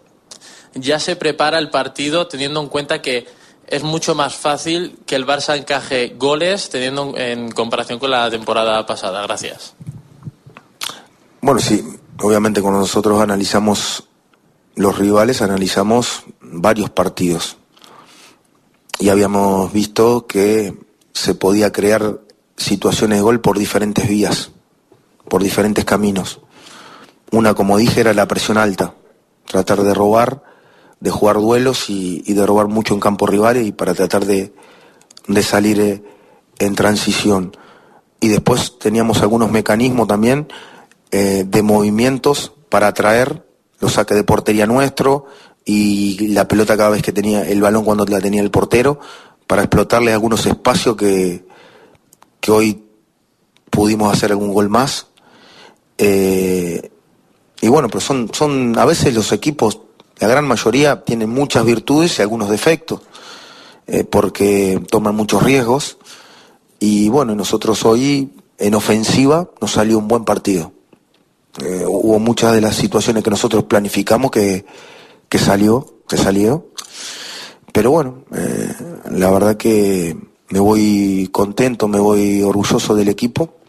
ya se prepara el partido teniendo en cuenta que es mucho más fácil que el Barça encaje goles teniendo en en comparación con la temporada pasada. Gracias. Bueno, sí, obviamente cuando nosotros analizamos los rivales, analizamos varios partidos. Y habíamos visto que se podía crear situaciones de gol por diferentes vías, por diferentes caminos. Una, como dije, era la presión alta, tratar de robar de jugar duelos y, de robar mucho en campo rival y para tratar de, de salir eh, en transición. Y después teníamos algunos mecanismos también eh, de movimientos para atraer los saques de portería nuestro y la pelota cada vez que tenía el balón cuando la tenía el portero para explotarle algunos espacios que, que hoy pudimos hacer algún gol más. Eh, y bueno, pero son, son a veces los equipos, la gran mayoría tienen muchas virtudes y algunos defectos, eh, porque toman muchos riesgos. Y bueno, nosotros hoy en ofensiva nos salió un buen partido. Eh, hubo muchas de las situaciones que nosotros planificamos que, que salió, que salió. Pero bueno, la verdad que me voy contento, me voy orgulloso del equipo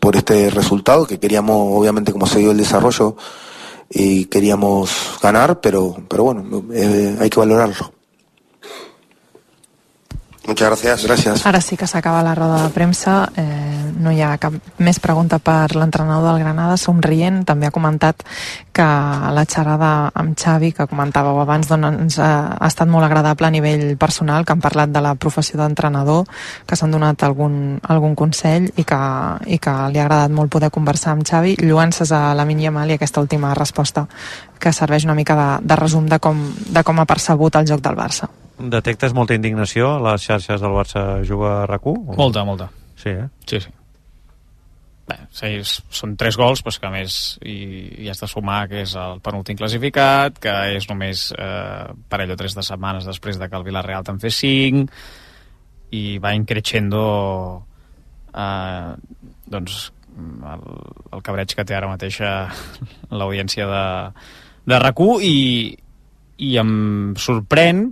por este resultado que queríamos, obviamente como se dio el desarrollo, y queríamos ganar, pero, pero bueno, eh, hay que valorarlo. Muchas gracias. Gracias. Ara sí que s'acaba la roda de premsa. Eh, no hi ha cap més pregunta per l'entrenador del Granada, somrient. També ha comentat que la xerrada amb Xavi, que comentàveu abans, doncs, ha, ha estat molt agradable a nivell personal, que han parlat de la professió d'entrenador, que s'han donat algun, algun consell i que, i que li ha agradat molt poder conversar amb Xavi. Lluances a la Mal i aquesta última resposta que serveix una mica de, de resum de com, de com ha percebut el joc del Barça. Detectes molta indignació a les xarxes del Barça Juga a RAC1? Molta, molta. Sí, eh? Sí, sí. Bé, sí, són tres gols, però que a més hi, hi has de sumar que és el penúltim classificat, que és només eh, parell o tres de setmanes després de que el Villarreal te'n fes cinc, i va increixendo eh, doncs el, el cabreig que té ara mateix eh, l'audiència de, de RAC1 i, i em sorprèn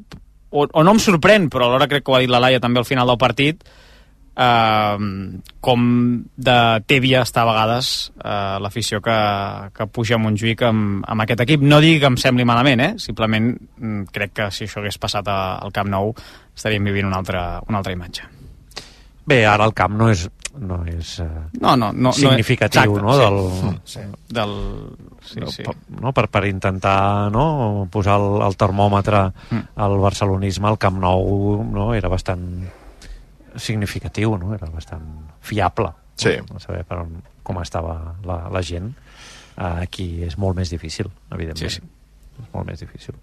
o, o no em sorprèn, però alhora crec que ho ha dit la Laia també al final del partit, eh, com de tèbia està a vegades eh, l'afició que, que puja a Montjuïc amb, amb aquest equip. No digui que em sembli malament, eh? simplement mm, crec que si això hagués passat a, al Camp Nou estaríem vivint una altra, una altra imatge. Bé, ara el camp no és, no és eh, No, no, no, significatiu, exacte, no? sí. Del, Sí. Del, sí, sí. Per, no? per, per intentar no? posar el, el termòmetre Mm. al barcelonisme, el Camp Nou no? era bastant significatiu, no? era bastant fiable Sí. no? saber per on, com estava la, la gent uh, aquí és molt més difícil evidentment, Sí, sí. és molt més difícil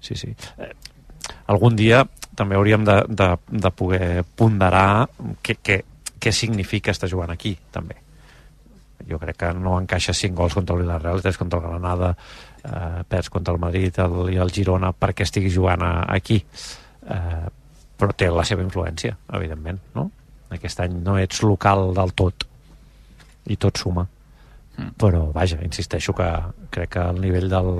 sí, sí eh, algun dia també hauríem de, de, de poder ponderar què, què, què significa estar jugant aquí també jo crec que no encaixa 5 gols contra el Villarreal, 3 contra el Granada, eh, perds contra el Madrid el, i el Girona perquè estigui jugant a, aquí. Eh, però té la seva influència, evidentment, no? Aquest any no ets local del tot i tot suma. Mm. Però, vaja, insisteixo que crec que el nivell del,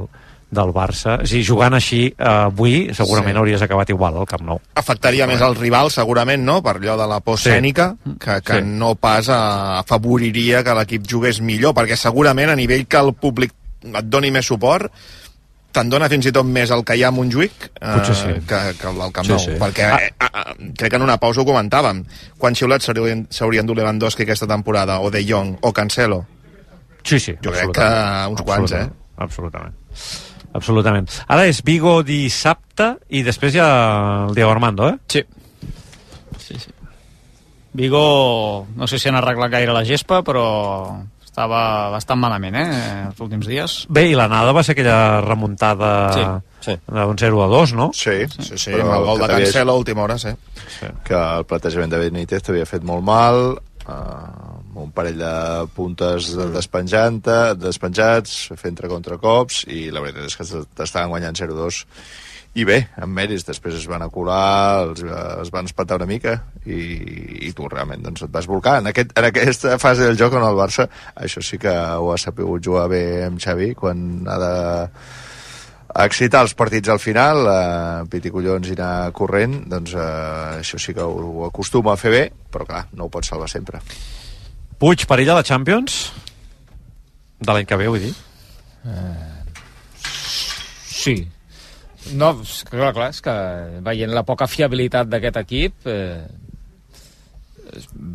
del Barça... Si jugant així eh, avui, segurament Sí. sí. hauries acabat igual al Camp Nou. afectaria més al rival, segurament, no?, per allò de la por Sí. escènica, que, que Sí. no pas a, afavoriria que l'equip jugués millor, perquè segurament a nivell que el públic et doni més suport, te'n dona fins i tot més el que hi ha a Montjuïc eh, sí. que, que el del Camp Sí, Nou. sí. Perquè Ah. eh, eh, crec que en una pausa ho comentàvem. Quants xiulets s'haurien dur Lewandowski aquesta temporada, o De Jong, o Cancelo? Sí, sí. Jo crec que uns quants, eh? Absolutament. Absolutament. Ara és Vigo dissabte i després ja el Diego Armando, eh? Sí. sí, sí. Vigo, no sé si han arreglat gaire la gespa, però estava bastant malament, eh, els últims dies. Bé, i l'anada va ser aquella remuntada Sí, sí. d'un 0 a 2, no? Sí, Sí, sí, Però amb el gol de Cancelo a última hora, sí. que el plantejament de Benítez t'havia fet molt mal eh, un parell de puntes despenjant despenjats, fent contracops i la veritat és que t'estaven guanyant 0-2 i bé, amb mèrits després es van acular, els, es van espatar una mica i, i tu realment doncs, et vas volcar en, aquest, en aquesta fase del joc on el Barça això sí que ho ha sabut jugar bé amb Xavi quan ha de excitar els partits al final, eh, piti collons i anar corrent, doncs eh, això sí que ho, ho acostuma a fer bé, però clar, no ho pot salvar sempre. Puig, perill a la Champions? De l'any que ve, vull dir? Sí. No, clar, clar, és que veient la poca fiabilitat d'aquest equip, eh,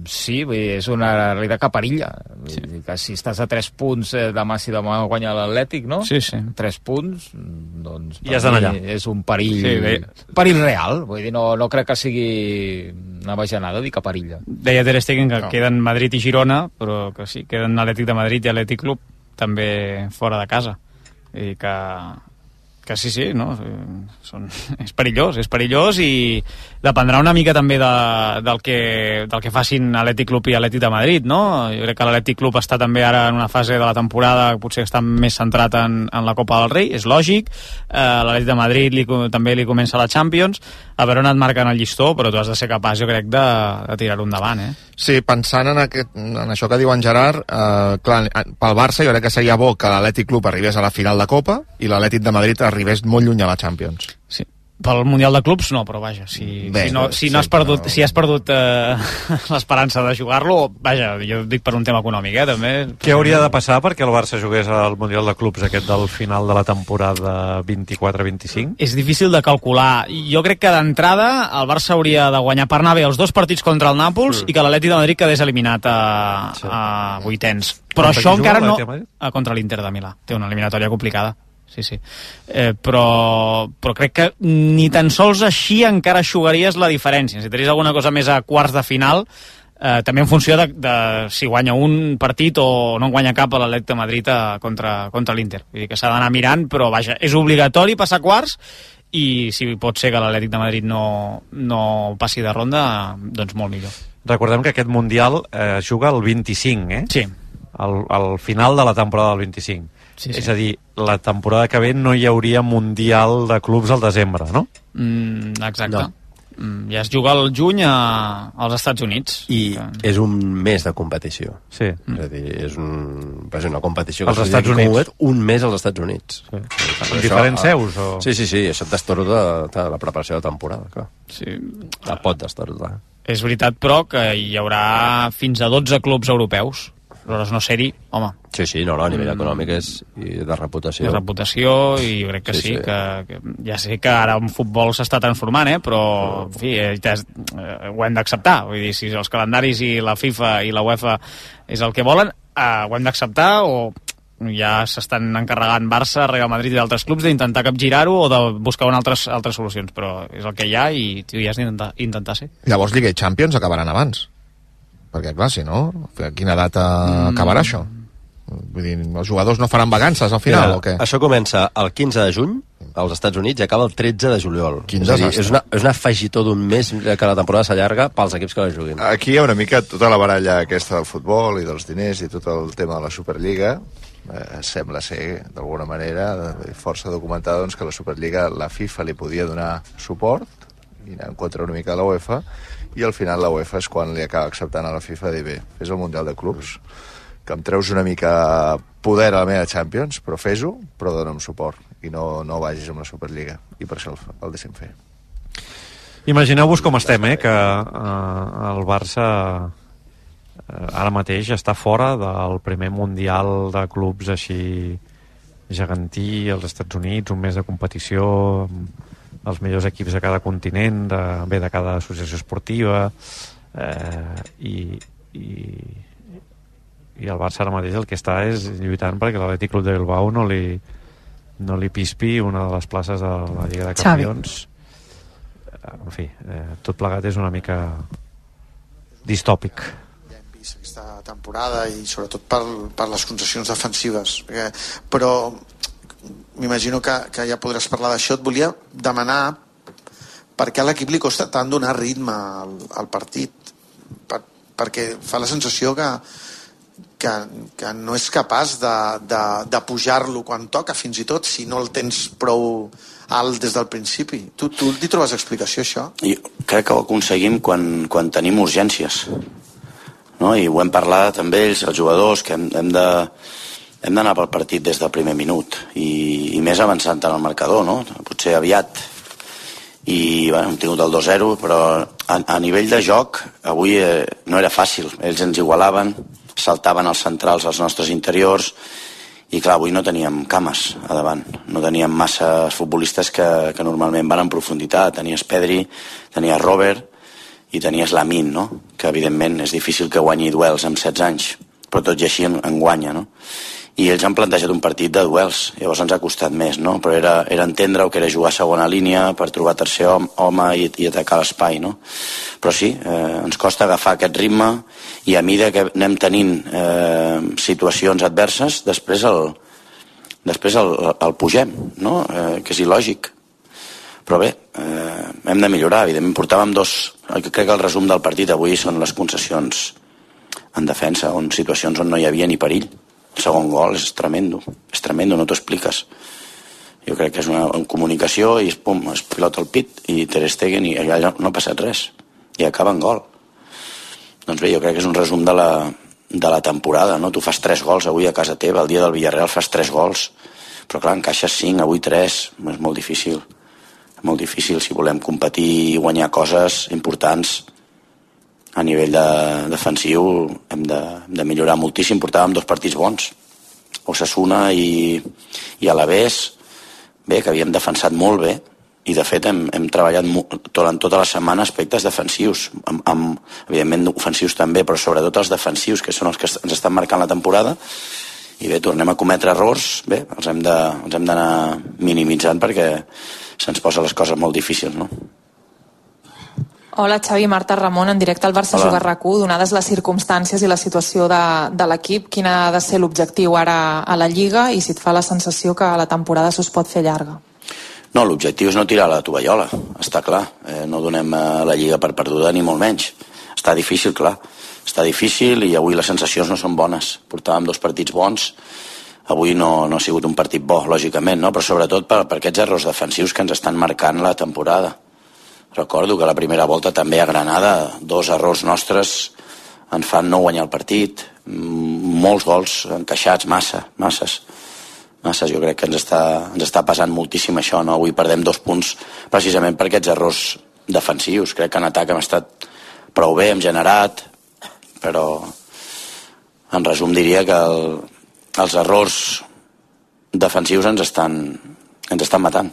sí, vull dir, és una realitat que perilla. Vull sí. dir que si estàs a 3 punts eh, demà si demà guanya l'Atlètic, no? Sí, sí. 3 punts, doncs. I has d'anar allà. És un perill, Sí, bé. perill real, vull dir, no, no crec que sigui una bajanada dir que perilla. Deia Ter Stegen que No. queden Madrid i Girona, però que sí, queden Atlètic de Madrid i Atlètic Club també fora de casa. I que, que sí, sí, no? Eh, Són, és perillós, és perillós i dependrà una mica també de, del, que, del que facin Atlètic Club i Atlètic de Madrid, no? Jo crec que l'Atlètic Club està també ara en una fase de la temporada que potser està més centrat en, en la Copa del Rei, és lògic. Eh, L'Atlètic de Madrid li, també li comença la Champions, a veure on et marquen el llistó, però tu has de ser capaç, jo crec, de, de tirar-ho endavant, eh? Sí, pensant en, aquest, en això que diu en Gerard, eh, clar, pel Barça jo crec que seria bo que l'Atlètic Club arribés a la final de Copa i l'Atlètic de Madrid arribés molt lluny a la Champions. Sí. Pel Mundial de Clubs no, però vaja, si, Bé, si, no, si, no has sí, perdut, però- si has perdut eh, l'esperança de jugar-lo, vaja, jo dic per un tema econòmic, eh, també. Què hauria de passar perquè el Barça jugués al Mundial de Clubs aquest del final de la temporada 24-25? És difícil de calcular. Jo crec que d'entrada el Barça hauria de guanyar per anar bé els dos partits contra el Nàpols i que l'Atleti de Madrid quedés eliminat a, a vuitens. Però Contra això encara no... Ah, contra l'Inter de Milà. Té una eliminatòria complicada. Sí, sí. Eh, però, però crec que ni tan sols així encara aixugaries la diferència. Si tenies alguna cosa més a quarts de final, eh, també en funció de, de si guanya un partit o no en guanya cap a l'Atlètic de Madrid a, contra, contra l'Inter. Vull dir que s'ha d'anar mirant, però vaja, és obligatori passar quarts i si pot ser que l'Atlètic de Madrid no, no passi de ronda, doncs molt millor. Recordem que aquest Mundial eh, juga el 25, eh? Sí. Al, al final de la temporada del 25. Sí, sí. És a dir, la temporada que ve no hi hauria Mundial de clubs al desembre, no? Mm, exacte. No. Mm, ja es juga al juny a, als Estats Units. I és un mes de competició. Sí. És a dir, és, un, és una competició que s'ha web, un mes als Estats Units. Sí. En diferents seus, o? Sí, sí, sí, això et destorda de la preparació de temporada, clar. Sí. La pot destordar. És veritat, però, que hi haurà fins a 12 clubs europeus. Aleshores, no ser-hi, home, Sí, sí, no, no, a nivell Mm. econòmic és, i de reputació. de reputació i jo crec que sí, Sí, sí. Que, que ja sé que ara en futbol s'està transformant, eh? però en fi, eh, eh, ho hem d'acceptar. Vull dir, si els calendaris i la FIFA i la UEFA és el que volen, eh, ho hem d'acceptar o ja s'estan encarregant Barça, Real Madrid i altres clubs d'intentar capgirar-ho o de buscar una altres, altres solucions, però és el que hi ha i tu ja has d'intentar intentar ser. Llavors Lliga i Champions acabaran abans. Perquè, clar, si no, a quina data Mm. acabarà això? Vull dir, els jugadors no faran vacances al final, Mira, o què? Això comença el 15 de juny als Estats Units i acaba el 13 de juliol. Quin és, dir, és, una, és una afegitó d'un mes que la temporada s'allarga pels equips que la juguin. Aquí hi ha una mica tota la baralla aquesta del futbol i dels diners i tot el tema de la Superliga. Eh, sembla ser, d'alguna manera, força documentada doncs, que la Superliga, la FIFA li podia donar suport i anar en contra una mica de la UEFA i al final la UEFA és quan li acaba acceptant a la FIFA dir bé, fes el Mundial de Clubs que em treus una mica poder a la meva Champions, però fes-ho, però dona'm suport i no, no vagis amb la Superliga i per això el, el deixem fer. Imagineu-vos com estem, eh? Que eh, el Barça eh, ara mateix està fora del primer Mundial de clubs així gegantí als Estats Units, un mes de competició els millors equips de cada continent, de, bé, de cada associació esportiva eh, i, i, i el Barça ara mateix el que està és lluitant perquè l'Atlètic Club de Bilbao no li, no li pispi una de les places de la Lliga de Xavi. Campions. En fi, eh, tot plegat és una mica distòpic. Aquesta temporada i sobretot per, per les concessions defensives. Perquè, però m'imagino que, que ja podràs parlar d'això et volia demanar per què a l'equip li costa tant donar ritme al, al partit per, perquè fa la sensació que, que, que no és capaç de, de, de pujar-lo quan toca fins i tot si no el tens prou alt des del principi tu, tu li trobes explicació això? I crec que ho aconseguim quan, quan tenim urgències. No? I ho hem parlat amb ells, els jugadors, que hem, hem de hem d'anar pel partit des del primer minut i, i més avançant en el marcador, no? Potser aviat. I bueno, hem tingut el 2-0, però a, a nivell de joc avui eh, no era fàcil. Ells ens igualaven, saltaven els centrals als nostres interiors i clar, avui no teníem cames a davant, no teníem massa futbolistes que, que normalment van en profunditat, tenies Pedri, tenies Robert i tenies Lamin, no? que evidentment és difícil que guanyi duels amb 16 anys, però tot i així en, en guanya. No? I ells han plantejat un partit de duels, llavors ens ha costat més, no? però era, era entendre que era jugar a segona línia per trobar tercer home, home i, i atacar l'espai. No? Però sí, eh, ens costa agafar aquest ritme i a mida que anem tenint eh, situacions adverses, després el, després el, el pugem, no? eh, que és il·lògic. Però bé, eh, hem de millorar, evidentment. Portàvem dos... Crec que el resum del partit avui són les concessions en defensa, on situacions on no hi havia ni perill el segon gol és tremendo, és tremendo, no t'ho expliques. Jo crec que és una, comunicació i pum, es pilota el pit i Ter Stegen i allà no ha passat res i acaba en gol. Doncs bé, jo crec que és un resum de la, de la temporada, no? Tu fas tres gols avui a casa teva, el dia del Villarreal fas tres gols, però clar, encaixes cinc, avui tres, és molt difícil. És molt difícil si volem competir i guanyar coses importants a nivell de, defensiu hem de, hem de millorar moltíssim. Portàvem dos partits bons, Osasuna i, i Alavés, bé, que havíem defensat molt bé, i de fet hem, hem treballat durant tota la setmana aspectes defensius, amb, amb, evidentment ofensius també, però sobretot els defensius, que són els que ens estan marcant la temporada, i bé, tornem a cometre errors, bé, els hem d'anar minimitzant perquè se'ns posa les coses molt difícils, no? Hola Xavi, Marta Ramon, en directe al Barça Hola. Rac donades les circumstàncies i la situació de, de l'equip, quin ha de ser l'objectiu ara a la Lliga i si et fa la sensació que la temporada s'us pot fer llarga? No, l'objectiu és no tirar la tovallola, està clar. Eh, no donem eh, la Lliga per perduda ni molt menys. Està difícil, clar. Està difícil i avui les sensacions no són bones. Portàvem dos partits bons, avui no, no ha sigut un partit bo, lògicament, no? però sobretot per, per aquests errors defensius que ens estan marcant la temporada Recordo que la primera volta també a Granada dos errors nostres ens fan no guanyar el partit, molts gols encaixats, massa, masses. Masses, jo crec que ens està, ens està passant moltíssim això, no? Avui perdem dos punts precisament per aquests errors defensius. Crec que en atac hem estat prou bé, hem generat, però en resum diria que el, els errors defensius ens estan, ens estan matant.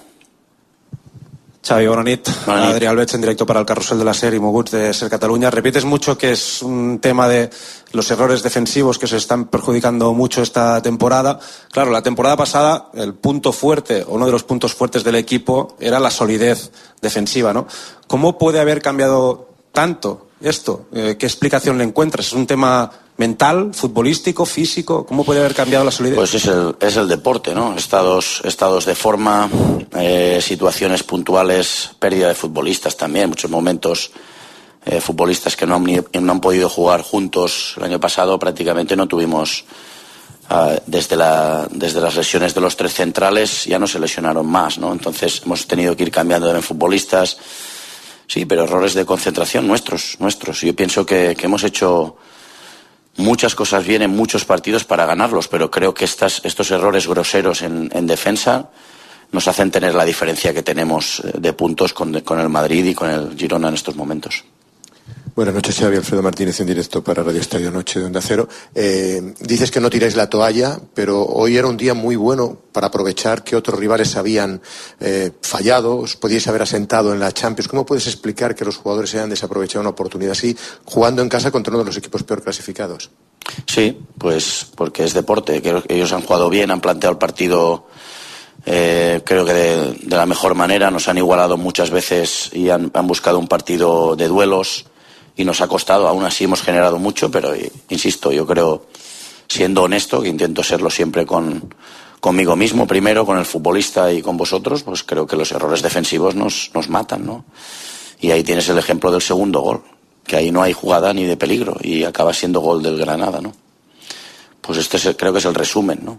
Xavi, bona nit. Bona nit. Adrià Albeig, en director para el Carrusel de la Serie y Moguts de Ser Cataluña. Repites mucho que es un tema de los errores defensivos que se están perjudicando mucho esta temporada. Claro, la temporada pasada el punto fuerte, o uno de los puntos fuertes del equipo, era la solidez defensiva, ¿no? ¿Cómo puede haber cambiado tanto esto? Eh, ¿Qué explicación le encuentras? ¿Es un tema mental, futbolístico, físico? ¿Cómo puede haber cambiado la solidez? Pues es el, es el deporte, ¿no? Estados, estados de forma, eh, situaciones puntuales, pérdida de futbolistas también, muchos momentos eh, futbolistas que no han, no han podido jugar juntos. El año pasado prácticamente no tuvimos, uh, desde, la, desde las lesiones de los tres centrales ya no se lesionaron más, ¿no? Entonces hemos tenido que ir cambiando de futbolistas. Sí, pero errores de concentración nuestros, nuestros. Yo pienso que, hemos hecho muchas cosas bien en muchos partidos para ganarlos, pero creo que estas, estos errores groseros en, en, defensa nos hacen tener la diferencia que tenemos de puntos con, el Madrid y con el Girona en estos momentos. Buenas noches, Xavi Alfredo Martínez en directo para Radio Estadio Noche de Onda Cero. Eh, dices que no tiráis la toalla, pero hoy era un día muy bueno para aprovechar que otros rivales habían eh, fallado, os podíais haber asentado en la Champions. ¿Cómo puedes explicar que los jugadores hayan desaprovechado una oportunidad así, jugando en casa contra uno de los equipos peor clasificados? Sí, pues porque es deporte. Ellos han jugado bien, han planteado el partido eh, creo que de, la mejor manera. Nos han igualado muchas veces y han, buscado un partido de duelos y nos ha costado. Aún así hemos generado mucho, pero insisto, yo creo, siendo honesto, que intento serlo siempre con, conmigo mismo primero, con el futbolista y con vosotros, pues creo que los errores defensivos nos, nos matan, ¿no? Y ahí tienes el ejemplo del segundo gol, que ahí no hay jugada ni de peligro y acaba siendo gol del Granada, ¿no? Pues este es, creo que es el resumen, ¿no?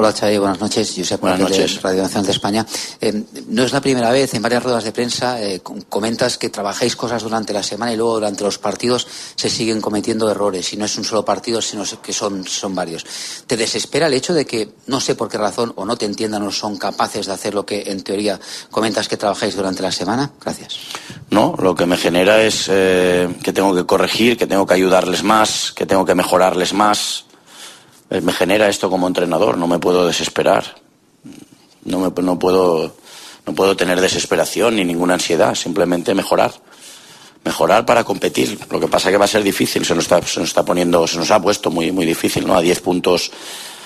Hola Xavi, buenas noches. Josep buenas noches. de Radio Nacional de España. Eh, no es la primera vez, en varias ruedas de prensa eh, comentas que trabajáis cosas durante la semana y luego durante los partidos se siguen cometiendo errores y no es un solo partido, sino que son, son varios. ¿Te desespera el hecho de que, no sé por qué razón, o no te entiendan o son capaces de hacer lo que en teoría comentas que trabajáis durante la semana? Gracias. No, lo que me genera es eh, que tengo que corregir, que tengo que ayudarles más, que tengo que mejorarles más me genera esto como entrenador, no me puedo desesperar, no, me, no, puedo, no puedo tener desesperación ni ninguna ansiedad, simplemente mejorar, mejorar para competir. Lo que pasa que va a ser difícil, se nos está, se nos está poniendo, se nos ha puesto muy, muy difícil, ¿no? A 10 puntos,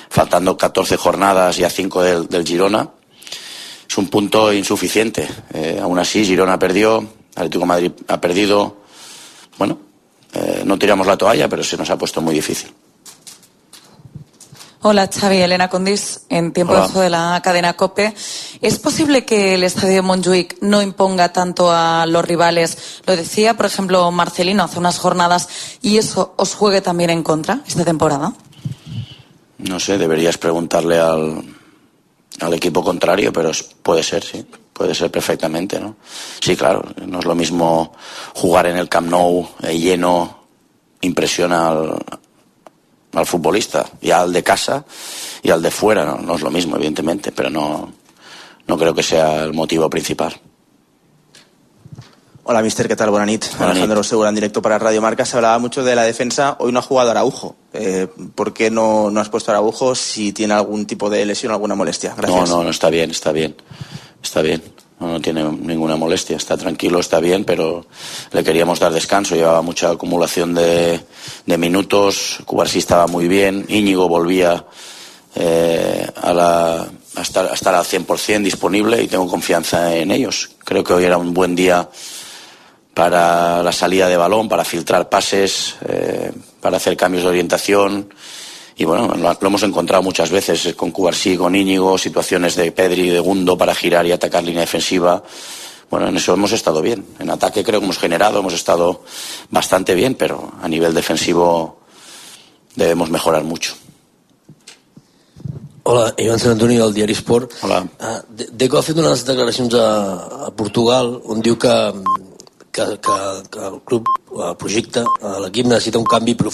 faltando 14 jornadas y a 5 del, del Girona. Es un punto insuficiente. Eh, aún así, Girona perdió, Atlético Madrid ha perdido. Bueno, eh, no tiramos la toalla, pero se nos ha puesto muy difícil. Hola Xavi, Elena Condis, en tiempo Hola. de la cadena COPE. ¿Es posible que el estadio Montjuic no imponga tanto a los rivales? Lo decía, por ejemplo, Marcelino hace unas jornadas y eso os juegue también en contra esta temporada. No sé, deberías preguntarle al, al equipo contrario, pero puede ser, sí. Puede ser perfectamente, ¿no? Sí, claro. No es lo mismo jugar en el Camp Nou eh, lleno, impresiona al, al futbolista, y al de casa y al de fuera, ¿no? No es lo mismo, evidentemente, pero no, no creo que sea el motivo principal. Hola, mister, ¿qué tal? Buenas nit. Alejandro Segura en directo para Radio Marca. Se hablaba mucho de la defensa. Hoy no ha jugado Araujo. Eh, ¿Por qué no, no has puesto Araujo si tiene algún tipo de lesión o alguna molestia? Gracias. No, no, no, está bien, está bien. Está bien. No, tiene ninguna molestia. Está tranquilo, está bien, pero le queríamos dar descanso. Llevaba mucha acumulación de, de minutos. Cubarsí estaba muy bien. Íñigo volvía eh, a, la, a, estar, a estar al 100% disponible y tengo confianza en ellos. Creo que hoy era un buen día para la salida de balón, para filtrar pases, eh, para hacer cambios de orientación. Y bueno, lo, lo hemos encontrado muchas veces eh, con Cubarsí, con Íñigo, situaciones de Pedri, de Gundo para girar y atacar línea defensiva. Bueno, en eso hemos estado bien. En ataque creo que hemos generado, hemos estado bastante bien, pero a nivel defensivo debemos mejorar mucho. Hola, Ivan Sant Antoni del diari Esport. Hola. Uh, Deco ha fet unes declaracions a, a Portugal on diu que, que, que, que el club, el projecte, eh, l'equip necessita un canvi profund